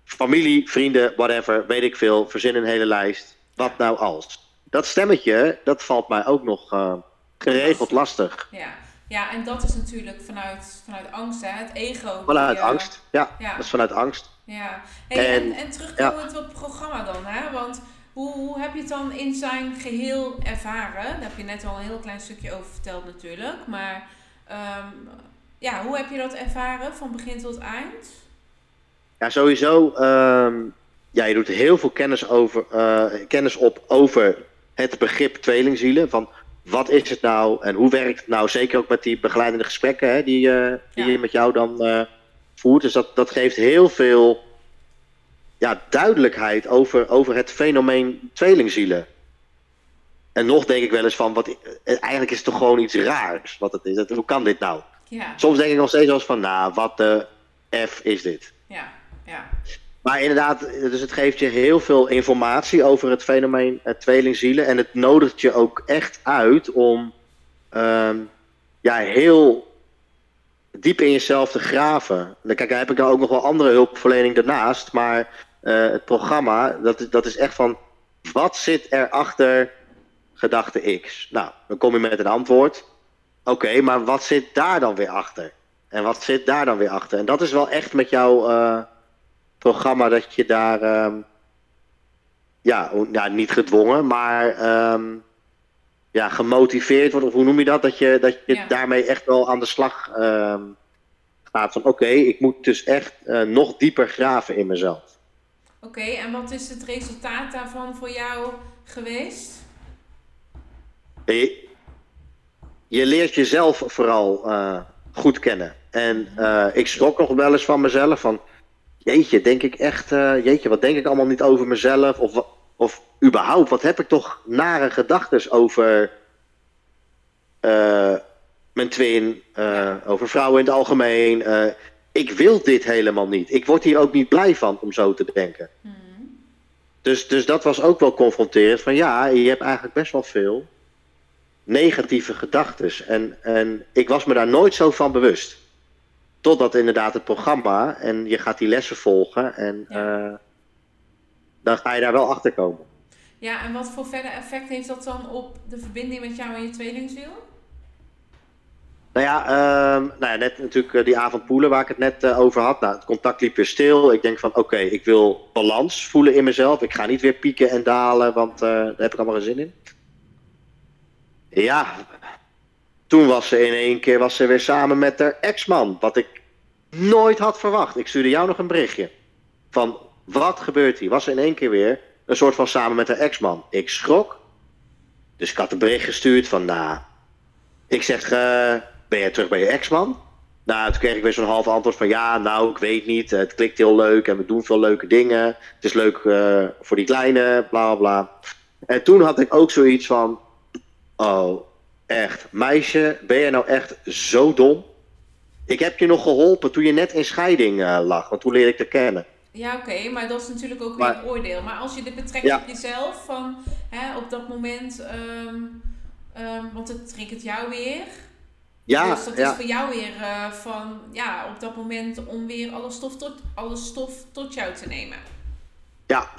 familie, vrienden, whatever, weet ik veel, verzin een hele lijst. Wat nou als? Dat stemmetje, dat valt mij ook nog uh, geregeld lastig. Ja. ja, en dat is natuurlijk vanuit, vanuit angst, hè? het ego. Vanuit angst, ja, ja. Dat is vanuit angst. Ja, hey, en, en, terugkomend ja. op het programma dan, hè? want hoe, hoe heb je het dan in zijn geheel ervaren? Daar heb je net al een heel klein stukje over verteld natuurlijk, maar um, ja, hoe heb je dat ervaren van begin tot eind? Ja, sowieso, um, ja, je doet heel veel kennis, over, uh, kennis op over het begrip tweelingzielen, van wat is het nou en hoe werkt het nou, zeker ook met die begeleidende gesprekken hè, die, uh, die ja. je met jou dan... Uh, voert. Dus dat, dat geeft heel veel ja, duidelijkheid over, over het fenomeen tweelingzielen. En nog denk ik wel eens van, wat, eh, eigenlijk is het toch gewoon iets raars wat het is. Dat, hoe kan dit nou? Ja. Soms denk ik nog steeds als van, nou, wat de F is dit? Ja, ja. Maar inderdaad, dus het geeft je heel veel informatie over het fenomeen het tweelingzielen. En het nodigt je ook echt uit om um, ja, heel diep in jezelf te graven. Kijk, daar heb ik dan ook nog wel andere hulpverlening daarnaast. Maar uh, het programma, dat, dat is echt van... Wat zit er achter gedachte X? Nou, dan kom je met een antwoord. Oké, maar wat zit daar dan weer achter? En wat zit daar dan weer achter? En dat is wel echt met jouw uh, programma dat je daar... Um, ja, ja, niet gedwongen, maar... Um, ja, gemotiveerd wordt, of hoe noem je dat? Dat je, dat je ja. daarmee echt wel aan de slag uh, gaat. Van oké, okay, ik moet dus echt uh, nog dieper graven in mezelf. Oké, okay, en wat is het resultaat daarvan voor jou geweest? Je, je leert jezelf vooral uh, goed kennen. En uh, ik schrok nog wel eens van mezelf. Van jeetje, denk ik echt, jeetje, wat denk ik allemaal niet over mezelf? Of of überhaupt, wat heb ik toch nare gedachten over uh, mijn twin, uh, over vrouwen in het algemeen. Ik wil dit helemaal niet. Ik word hier ook niet blij van om zo te denken. Mm. Dus, dus dat was ook wel confronterend. Van ja, je hebt eigenlijk best wel veel negatieve gedachten. En, en ik was me daar nooit zo van bewust. Totdat inderdaad het programma en je gaat die lessen volgen. En ja dan ga je daar wel achter komen. Ja, en wat voor verder effect heeft dat dan op de verbinding met jou en je tweelingziel? Nou ja, um, nou ja, net natuurlijk uh, die avondpoelen waar ik het net uh, over had. Nou, het contact liep weer stil. Ik denk van oké, okay, ik wil balans voelen in mezelf. Ik ga niet weer pieken en dalen, want uh, daar heb ik allemaal geen zin in. Ja, toen was ze in één keer was ze weer samen met haar ex-man. Wat ik nooit had verwacht. Ik stuurde jou nog een berichtje. Van wat gebeurt hier? Was er in één keer weer een soort van samen met haar ex-man. Ik schrok. Dus ik had een bericht gestuurd van, nou... Ik zeg, uh, ben jij terug bij je ex-man? Nou, toen kreeg ik weer zo'n half antwoord van, ja, nou, ik weet niet. Het klikt heel leuk en we doen veel leuke dingen. Het is leuk uh, voor die kleine, bla, bla. En toen had ik ook zoiets van, oh, echt, meisje, ben je nou echt zo dom? Ik heb je nog geholpen toen je net in scheiding uh, lag, want toen leerde ik te kennen. Ja, oké, maar dat is natuurlijk ook weer een oordeel. Maar als je dit betrekt op jezelf, van hè, op dat moment, um, um, want het triggert jou weer. Ja, dus dat is voor jou weer uh, van, ja, op dat moment om weer alle stof tot, alle stof tot jou te nemen. Ja,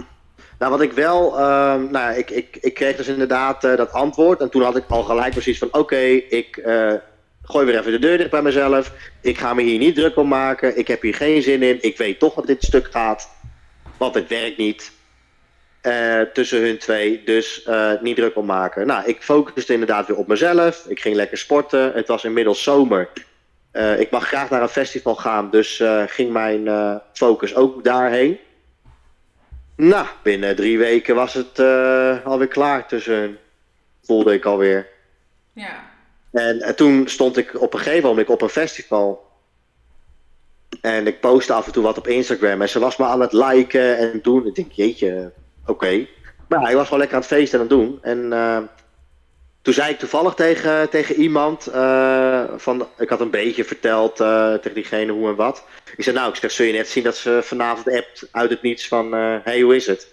nou wat ik wel, uh, nou ik, ik, ik kreeg dus inderdaad uh, dat antwoord en toen had ik al gelijk precies van, oké, ik uh, gooi weer even de deur dicht bij mezelf. Ik ga me hier niet druk om maken. Ik heb hier geen zin in. Ik weet toch dat dit stuk gaat. Want het werkt niet. Uh, tussen hun twee. Dus niet druk om maken. Nou, ik focuste inderdaad weer op mezelf. Ik ging lekker sporten. Het was inmiddels zomer. Ik mag graag naar een festival gaan. Dus ging mijn focus ook daarheen. Nou, binnen drie weken was het alweer klaar tussen hun. Voelde ik alweer. Ja. En, en, toen stond ik op een gegeven moment op een festival. En ik postte af en toe wat op Instagram. En ze was me aan het liken en doen. Ik denk, jeetje, oké. Maar ik was gewoon lekker aan het feesten en aan het doen. En uh, toen zei ik toevallig tegen, tegen iemand. Uh, van, ik had een beetje verteld uh, tegen diegene hoe en wat. Ik zei, nou, ik zeg, zul je net zien dat ze vanavond appt uit het niets van... Hé, hey, hoe is het?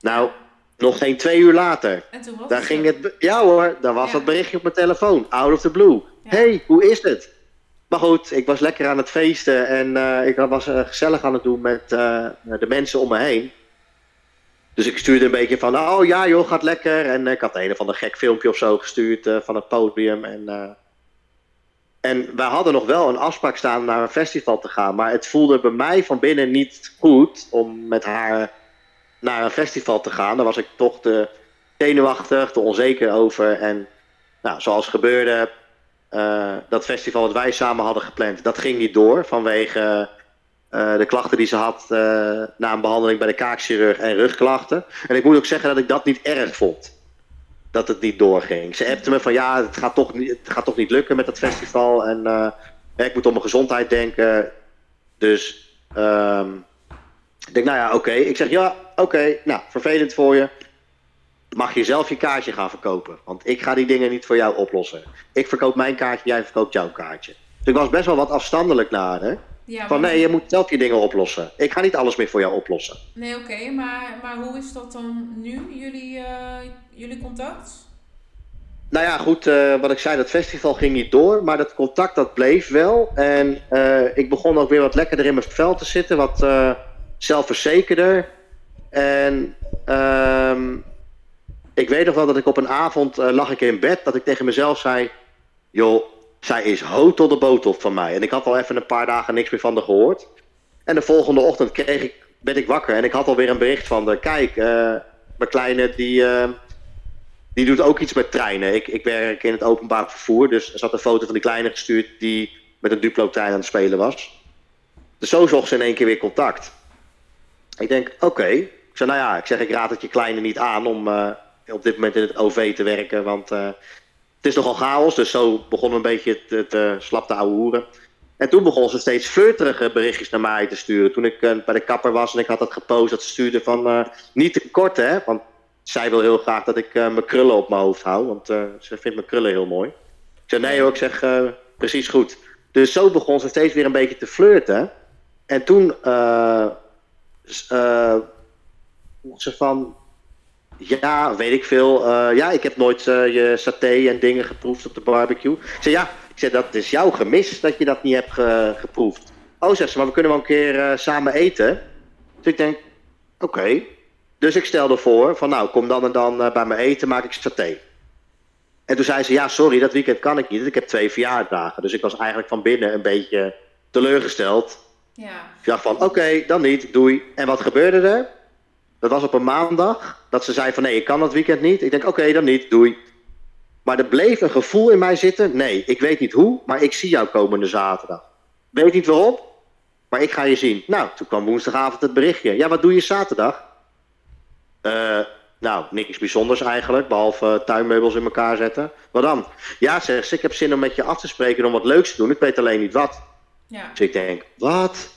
Nou, nog geen twee uur later. En toen was daar ging het, ja hoor, daar was dat berichtje op mijn telefoon. Out of the blue. hey, hoe is het? Maar goed, ik was lekker aan het feesten en ik was gezellig aan het doen met de mensen om me heen. Dus ik stuurde een beetje van, oh ja joh, gaat lekker. En ik had een of ander gek filmpje of zo gestuurd van het podium. En, en wij hadden nog wel een afspraak staan naar een festival te gaan. Maar het voelde bij mij van binnen niet goed om met haar naar een festival te gaan. Daar was ik toch te zenuwachtig, te onzeker over. En nou, zoals gebeurde, dat festival wat wij samen hadden gepland, dat ging niet door vanwege uh, de klachten die ze had uh, na een behandeling bij de kaakchirurg en rugklachten. En ik moet ook zeggen dat ik dat niet erg vond. Dat het niet doorging. Ze appte me van ja, het gaat toch niet, het gaat toch niet lukken met dat festival. En ik moet om mijn gezondheid denken. Dus um, ik denk, nou ja, oké. Ik zeg, ja, oké, nou, vervelend voor je. Mag je zelf je kaartje gaan verkopen? Want ik ga die dingen niet voor jou oplossen. Ik verkoop mijn kaartje, jij verkoopt jouw kaartje. Dus ik was best wel wat afstandelijk naar hè. Ja, van nee, je moet zelf je dingen oplossen. Ik ga niet alles meer voor jou oplossen. Nee, oké, maar, maar hoe is dat dan nu, jullie, uh, jullie contact? Nou ja, goed, uh, wat ik zei, dat festival ging niet door, maar dat contact dat bleef wel. En uh, ik begon ook weer wat lekkerder in mijn vel te zitten, wat zelfverzekerder. En um, ik weet nog wel dat ik op een avond lag ik in bed, dat ik tegen mezelf zei, joh, zij is hoog tot de botel van mij. En ik had al even een paar dagen niks meer van haar gehoord. En de volgende ochtend kreeg ik, ben ik wakker en ik had alweer een bericht van de, kijk, uh, mijn kleine die, uh, die doet ook iets met treinen. Ik, ik werk in het openbaar vervoer, dus er zat een foto van die kleine gestuurd die met een Duplo-trein aan het spelen was. Dus zo zocht ze in één keer weer contact. Ik denk, oké. Ik zei, nou ja, ik zeg, ik raad het je kleine niet aan om uh, op dit moment in het OV te werken, want het is nogal chaos. Dus zo begon een beetje het, het uh, slap te ouwe hoeren. En toen begon ze steeds flirterige berichtjes naar mij te sturen. Toen ik bij de kapper was en ik had dat gepost, dat ze stuurde van niet te kort, hè. Want zij wil heel graag dat ik mijn krullen op mijn hoofd hou, want ze vindt mijn krullen heel mooi. Ik zei, nee hoor, ik zeg, precies goed. Dus zo begon ze steeds weer een beetje te flirten. En toen ze van, ja, weet ik veel. Uh, ja, ik heb nooit uh, je saté en dingen geproefd op de barbecue. Ik zei, ja, ik zei, dat is jouw gemis dat je dat niet hebt ge geproefd. Oh, zegt ze, maar we kunnen wel een keer samen eten. Dus ik denk, oké. Okay. Dus ik stelde voor van, nou, kom dan en dan bij me eten, maak ik saté. En toen zei ze, ja, sorry, dat weekend kan ik niet. Ik heb twee verjaardagen. Dus ik was eigenlijk van binnen een beetje teleurgesteld. Ja. Ik dacht van, oké, dan niet, doei. En wat gebeurde er? Dat was op een maandag, dat ze zei van, nee, ik kan dat weekend niet. Ik denk, oké, dan niet, doei. Maar er bleef een gevoel in mij zitten, nee, ik weet niet hoe, maar ik zie jou komende zaterdag. Weet niet waarom, maar ik ga je zien. Nou, toen kwam woensdagavond het berichtje. Ja, wat doe je zaterdag? Uh, nou, niks bijzonders eigenlijk, behalve tuinmeubels in elkaar zetten. Wat dan? Ja, zeg ze, ik heb zin om met je af te spreken om wat leuks te doen. Ik weet alleen niet wat. Ja. Dus ik denk, wat?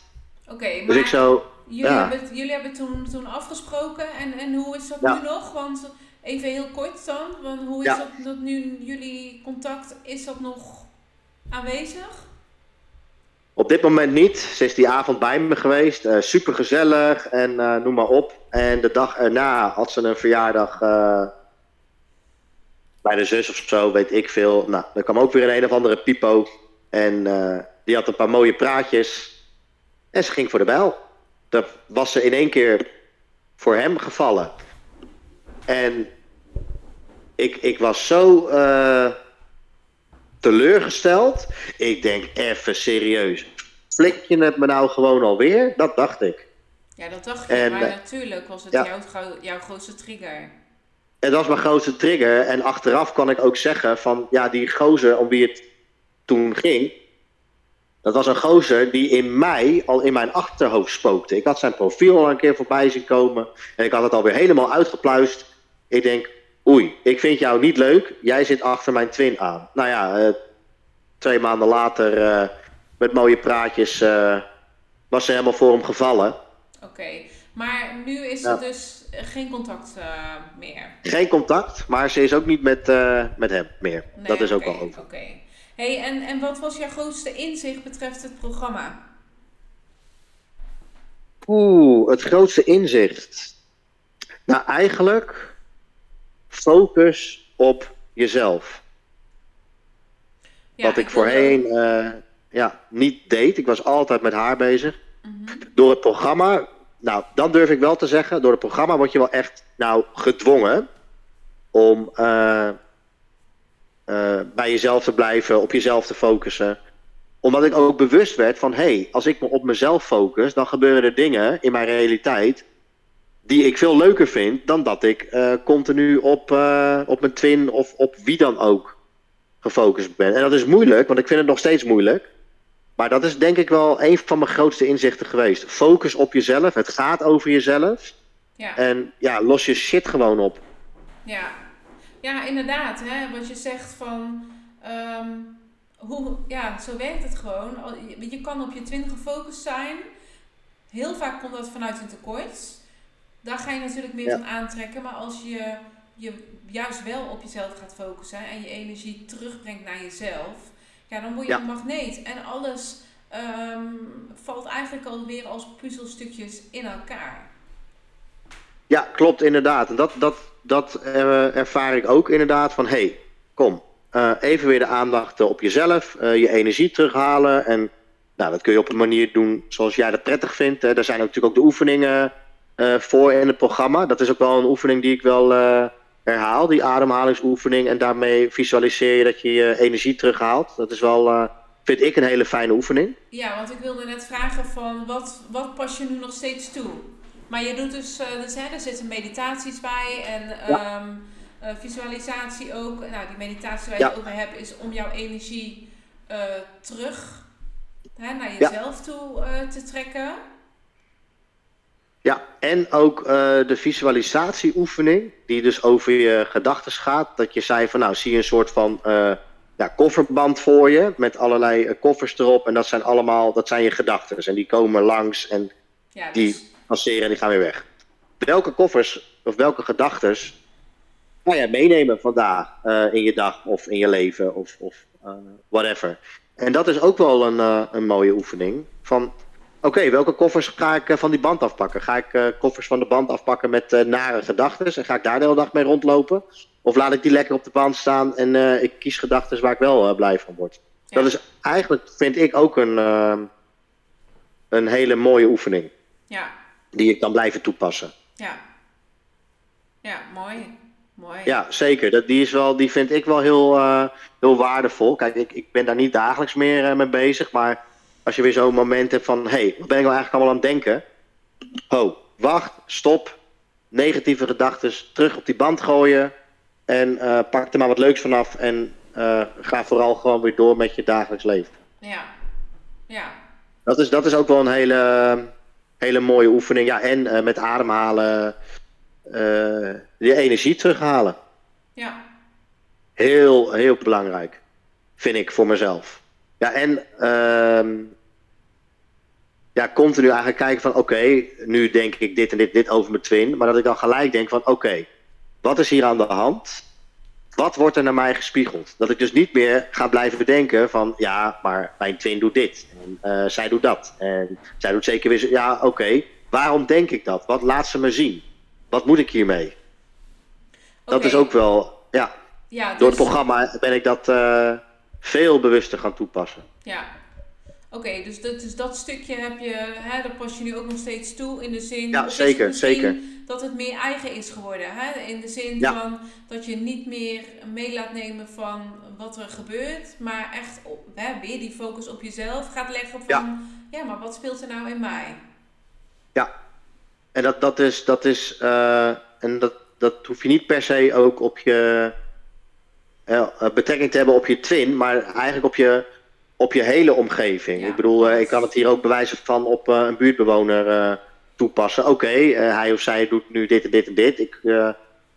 Oké, okay, maar dus ik zo, jullie, ja. hebben, jullie hebben toen, toen afgesproken en, en hoe is dat ja. nu nog? Want Even heel kort dan, want hoe is Ja. dat, dat nu jullie contact, is dat nog aanwezig? Op dit moment niet. Ze is die avond bij me geweest. eh super gezellig en eh, noem maar op. En de dag erna had ze een verjaardag eh, bij de zus of zo, weet ik veel. Nou, er kwam ook weer een een of andere pipo. En die had een paar mooie praatjes. En ze ging voor de bijl. Dat was ze in één keer voor hem gevallen. En ik, ik was zo eh, teleurgesteld. Ik denk, even serieus. Flik je het me nou gewoon alweer? Dat dacht ik. Ja, dat dacht je, En, maar eh, natuurlijk was het ja. jouw, jouw grootste trigger. Het was mijn grootste trigger. En achteraf kan ik ook zeggen van, ja, die gozer om wie het toen ging. Dat was een gozer die in mij al in mijn achterhoofd spookte. Ik had zijn profiel al een keer voorbij zien komen. En ik had het alweer helemaal uitgepluist. Ik denk, oei, ik vind jou niet leuk. Jij zit achter mijn twin aan. Nou ja, eh, twee maanden later, eh, met mooie praatjes, eh, was ze helemaal voor hem gevallen. Oké, maar nu is Ja. er dus geen contact meer. Geen contact, maar ze is ook niet met, met hem meer. Nee, dat is ook wel over. Oké. Hey, en, en wat was jouw grootste inzicht betreft het programma? Oeh, het grootste inzicht. Nou, eigenlijk focus op jezelf. Ja, Wat ik voorheen eh, ja, niet deed. Ik was altijd met haar bezig. Mhm. Door het programma, nou, dan durf ik wel te zeggen, door het programma word je wel echt nou, gedwongen om eh, eh, bij jezelf te blijven, op jezelf te focussen. Omdat ik ook bewust werd van, hé, hey, als ik me op mezelf focus, dan gebeuren er dingen in mijn realiteit die ik veel leuker vind dan dat ik eh, continu op, eh, op mijn twin of op wie dan ook gefocust ben. En dat is moeilijk, want ik vind het nog steeds moeilijk. Maar dat is denk ik wel een van mijn grootste inzichten geweest. Focus op jezelf. Het gaat over jezelf. Ja. En ja, los je shit gewoon op. Ja, ja inderdaad. Hè, wat je zegt van... ehm, hoe, ja, zo werkt het gewoon. Je, je kan op je twin gefocust zijn. Heel vaak komt dat vanuit een tekort. Daar ga je natuurlijk meer Ja. van aantrekken. Maar als je je juist wel op jezelf gaat focussen... en je energie terugbrengt naar jezelf... ja, dan word je Ja. een magneet. En alles ehm, valt eigenlijk alweer als puzzelstukjes in elkaar. Ja, klopt inderdaad. En dat, dat, dat eh, ervaar ik ook inderdaad van... hey, kom, eh, even weer de aandacht eh, op jezelf. je energie terughalen. En nou, dat kun je op een manier doen zoals jij dat prettig vindt. Hè. Daar zijn natuurlijk ook de oefeningen voor in het programma. Dat is ook wel een oefening die ik wel herhaal. Die ademhalingsoefening. En daarmee visualiseer je dat je je energie terughaalt. Dat is wel, vind ik, een hele fijne oefening. Ja, want ik wilde net vragen van wat, wat pas je nu nog steeds toe? Maar je doet dus, eh dus hè, er zitten meditaties bij en ehm, eh, visualisatie ook. Nou, die meditatie waar je Ja. het over hebt is om jouw energie eh, terug hè, naar jezelf toe eh, te trekken. Ja, en ook eh, de visualisatieoefening, die dus over je gedachten gaat. Dat je zei van, nou, zie je een soort van eh, ja, kofferband voor je, met allerlei eh, koffers erop. En dat zijn allemaal, dat zijn je gedachten. En die komen langs en Ja, die dus, passeren en die gaan weer weg. Welke koffers of welke gedachten ga jij meenemen vandaag eh, in je dag of in je leven of, of eh, whatever. En dat is ook wel een, eh, een mooie oefening. Van, oké, welke koffers ga ik van die band afpakken? Ga ik koffers van de band afpakken met nare gedachten en ga ik daar de hele dag mee rondlopen? Of laat ik die lekker op de band staan en ik kies gedachten waar ik wel blij van word? ja. Dat is eigenlijk, vind ik, ook een, een hele mooie oefening ja, die ik kan blijven toepassen. ja. Ja, mooi. Mooi. Ja, zeker. Dat, die, is wel, die vind ik wel heel, eh, heel waardevol. Kijk, ik, ik ben daar niet dagelijks meer eh, mee bezig. Maar als je weer zo'n moment hebt van... hé, hey, wat ben ik nou eigenlijk allemaal aan het denken? Ho, wacht, stop. Negatieve gedachten terug op die band gooien. En eh, pak er maar wat leuks vanaf. En ga vooral gewoon weer door met je dagelijks leven. Ja. Ja. Dat is, dat is ook wel een hele, hele mooie oefening. Ja, en eh, met ademhalen... eh je energie terughalen. Ja. Heel, heel belangrijk. Vind ik voor mezelf. Ja, en ehm, ja, continu eigenlijk kijken van oké, nu denk ik dit en dit, dit over mijn twin. Maar dat ik dan gelijk denk van oké, wat is hier aan de hand? Wat wordt er naar mij gespiegeld? Dat ik dus niet meer ga blijven bedenken van, ja, maar mijn twin doet dit. En uh, zij doet dat. En zij doet zeker weer, ja, oké. Waarom denk ik dat? Wat laat ze me zien? Wat moet ik hiermee? Dat is ook wel, ja, Ja, door het dus- programma ben ik dat eh, veel bewuster gaan toepassen. Ja. Oké, dus, dat, dus dat stukje heb je, hè, daar pas je nu ook nog steeds toe in de zin. Ja, zeker, zeker. Dat het meer eigen is geworden. Hè? In de zin Ja. van dat je niet meer mee laat nemen van wat er gebeurt, maar echt op, hè, weer die focus op jezelf gaat leggen van ja. Ja. maar wat speelt er nou in mij? Ja, en dat, dat is, dat is eh, en dat, dat hoef je niet per se ook op je eh, betrekking te hebben op je twin, maar eigenlijk op je, op je hele omgeving. Ja. Ik bedoel, eh, ik kan het hier ook bewijzen van op eh, een buurtbewoner eh, toepassen. Oké, hij of zij doet nu dit en dit en dit. Ik,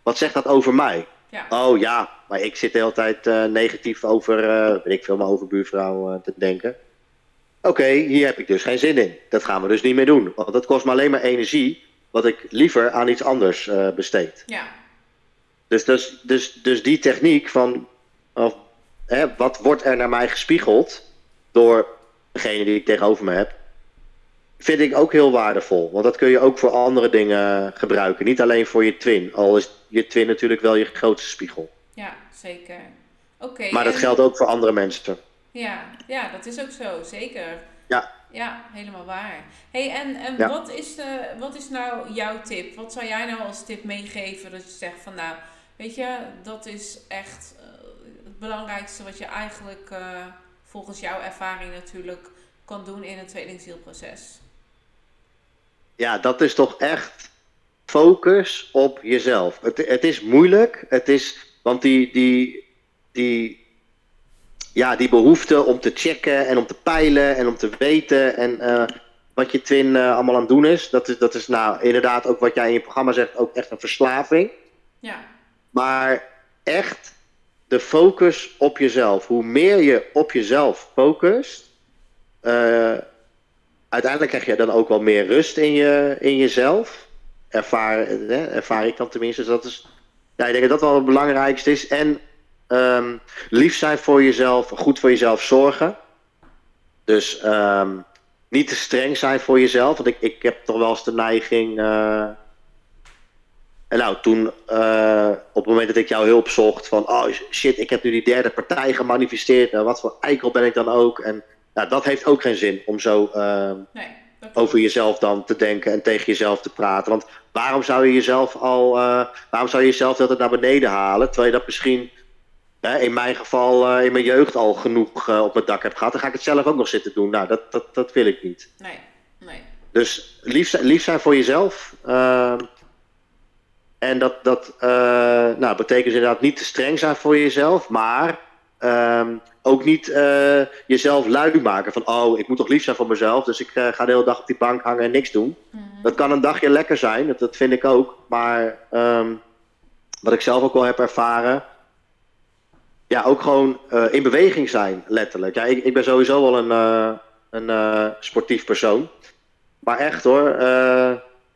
wat zegt dat over mij? Ja. Oh ja, maar ik zit de hele tijd negatief over, eh weet ik veel, mijn overbuurvrouw eh, te denken. Oké, hier heb ik dus geen zin in. Dat gaan we dus niet meer doen. Want dat kost me alleen maar energie, wat ik liever aan iets anders besteed. Ja. Dus, dus, dus, dus die techniek van, of, hè, wat wordt er naar mij gespiegeld door degene die ik tegenover me heb, vind ik ook heel waardevol. Want dat kun je ook voor andere dingen gebruiken. Niet alleen voor je twin. Al is je twin natuurlijk wel je grootste spiegel. Ja, zeker. Oké. Maar dat en- geldt ook voor andere mensen. Ja, ja, dat is ook zo, zeker. Ja. Ja, helemaal waar. hey, en, en Ja. wat, is de, wat is nou jouw tip? Wat zou jij nou als tip meegeven dat je zegt van nou, weet je, dat is echt eh, het belangrijkste wat je eigenlijk eh, volgens jouw ervaring natuurlijk kan doen in het tweelingzielproces? Ja, dat is toch echt focus op jezelf. Het, het is moeilijk, het is, want die, die, die, ja, die behoefte om te checken en om te peilen en om te weten en eh, wat je twin eh, allemaal aan het doen is, dat is, dat is nou inderdaad ook wat jij in je programma zegt, ook echt een verslaving. Ja, Maar echt de focus op jezelf. Hoe meer je op jezelf focust, eh, uiteindelijk krijg je dan ook wel meer rust in, je, in jezelf. Ervaar, eh, ervaar ik dan tenminste. Dus dat is, ja, ik denk dat dat wel het belangrijkste is. En ehm, lief zijn voor jezelf, goed voor jezelf zorgen. Dus ehm, niet te streng zijn voor jezelf. Want ik, ik heb toch wel eens de neiging. eh, en nou, toen eh, op het moment dat ik jouw hulp zocht van, oh shit, ik heb nu die derde partij gemanifesteerd. Nou, wat voor eikel ben ik dan ook? En nou, dat heeft ook geen zin om zo eh, nee. Over jezelf dan te denken en tegen jezelf te praten. Want waarom zou je jezelf al, eh, waarom zou je jezelf altijd naar beneden halen? Terwijl je dat misschien, hè, in mijn geval, eh, in mijn jeugd al genoeg eh, op mijn dak hebt gehad. Dan ga ik het zelf ook nog zitten doen. Nou, dat, dat, dat wil ik niet. Nee, nee. Dus lief zijn voor jezelf. En dat, dat eh, nou, betekent dus inderdaad niet te streng zijn voor jezelf, maar ehm, ook niet eh, jezelf lui maken van, oh, ik moet toch lief zijn voor mezelf, dus ik eh, ga de hele dag op die bank hangen en niks doen. Mhm. Dat kan een dagje lekker zijn, dat, dat vind ik ook, maar ehm, wat ik zelf ook wel heb ervaren, ja, ook gewoon in beweging zijn, letterlijk. Ja, ik, ik ben sowieso wel een, een sportief persoon. Maar echt hoor,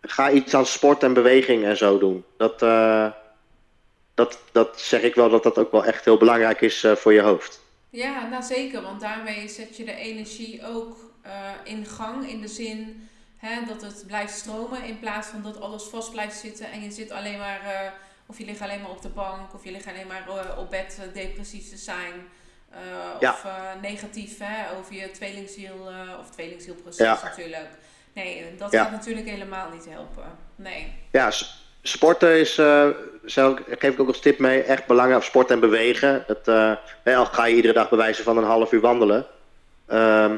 ga iets aan sport en beweging en zo doen. Dat, eh, dat, dat zeg ik wel dat dat ook wel echt heel belangrijk is eh, voor je hoofd. Ja, nou zeker, want daarmee zet je de energie ook eh, in gang in de zin hè, dat het blijft stromen in plaats van dat alles vast blijft zitten en je zit alleen maar, of je ligt alleen maar op de bank of je ligt alleen maar op bed depressief te zijn. Ja. Of negatief hè, over je tweelingziel of tweelingzielproces Ja. natuurlijk. Nee, dat Ja. gaat natuurlijk helemaal niet helpen. Nee. Ja, sporten is, eh, zou ik, geef ik ook als tip mee, echt belangrijk. Sport en bewegen. Het, eh, hè, al ga je iedere dag bewijzen van een half uur wandelen. Ehm,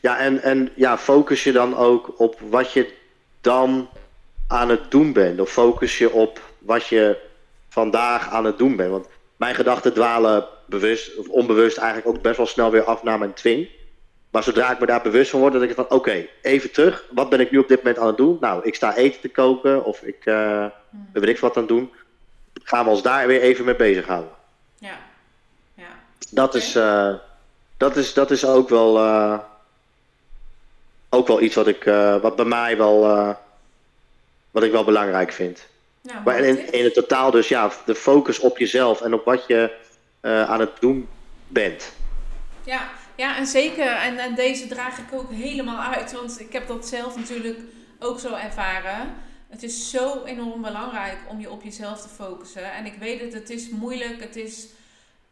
ja, en, en ja, focus je dan ook op wat je dan aan het doen bent. Of focus je op wat je vandaag aan het doen bent. Want mijn gedachten dwalen bewust of onbewust eigenlijk ook best wel snel weer af naar mijn twin. Maar zodra ik me daar bewust van word, denk ik van oké, even terug. Wat ben ik nu op dit moment aan het doen? Nou, ik sta eten te koken of ik eh weet ik wat aan het doen. Gaan we ons daar weer even mee bezighouden. Ja. Ja. Dat, is, eh, dat, is, dat is ook wel, eh, ook wel iets wat, ik, wat bij mij wel, wat ik wel belangrijk vind. Nou, maar in, in het totaal dus ja, de focus op jezelf en op wat je uh, aan het doen bent. Ja, ja en zeker. En, en deze draag ik ook helemaal uit. Want ik heb dat zelf natuurlijk ook zo ervaren. Het is zo enorm belangrijk om je op jezelf te focussen. En ik weet het, het is moeilijk. Het is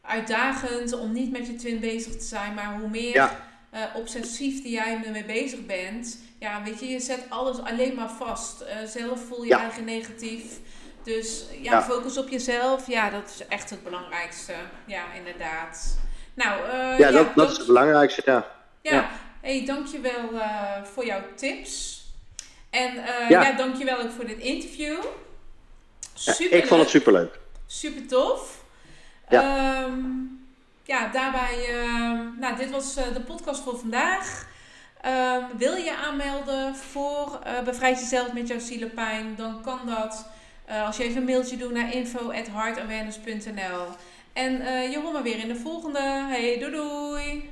uitdagend om niet met je twin bezig te zijn. Maar hoe meer uh, obsessief die jij ermee bezig bent, ja, weet je, je zet alles alleen maar vast. Uh, zelf voel je eigen negatief. Dus ja, focus op jezelf. Ja, dat is echt het belangrijkste. Ja, inderdaad. Nou, uh, ja, dat, dat is het belangrijkste, ja. Ja, ja. hey, dankjewel uh, voor jouw tips. En uh, ja. ja, dankjewel ook voor dit interview. Super ik vond het superleuk. Super tof. Ja. Um, ja, daarbij, uh, nou, dit was de podcast voor vandaag. Um, wil je aanmelden voor Bevrijd Jezelf met jouw zielenpijn, dan kan dat als je even een mailtje doet naar info.heartawareness.nl. En uh, je hoort me weer in de volgende. Hey, doei doei!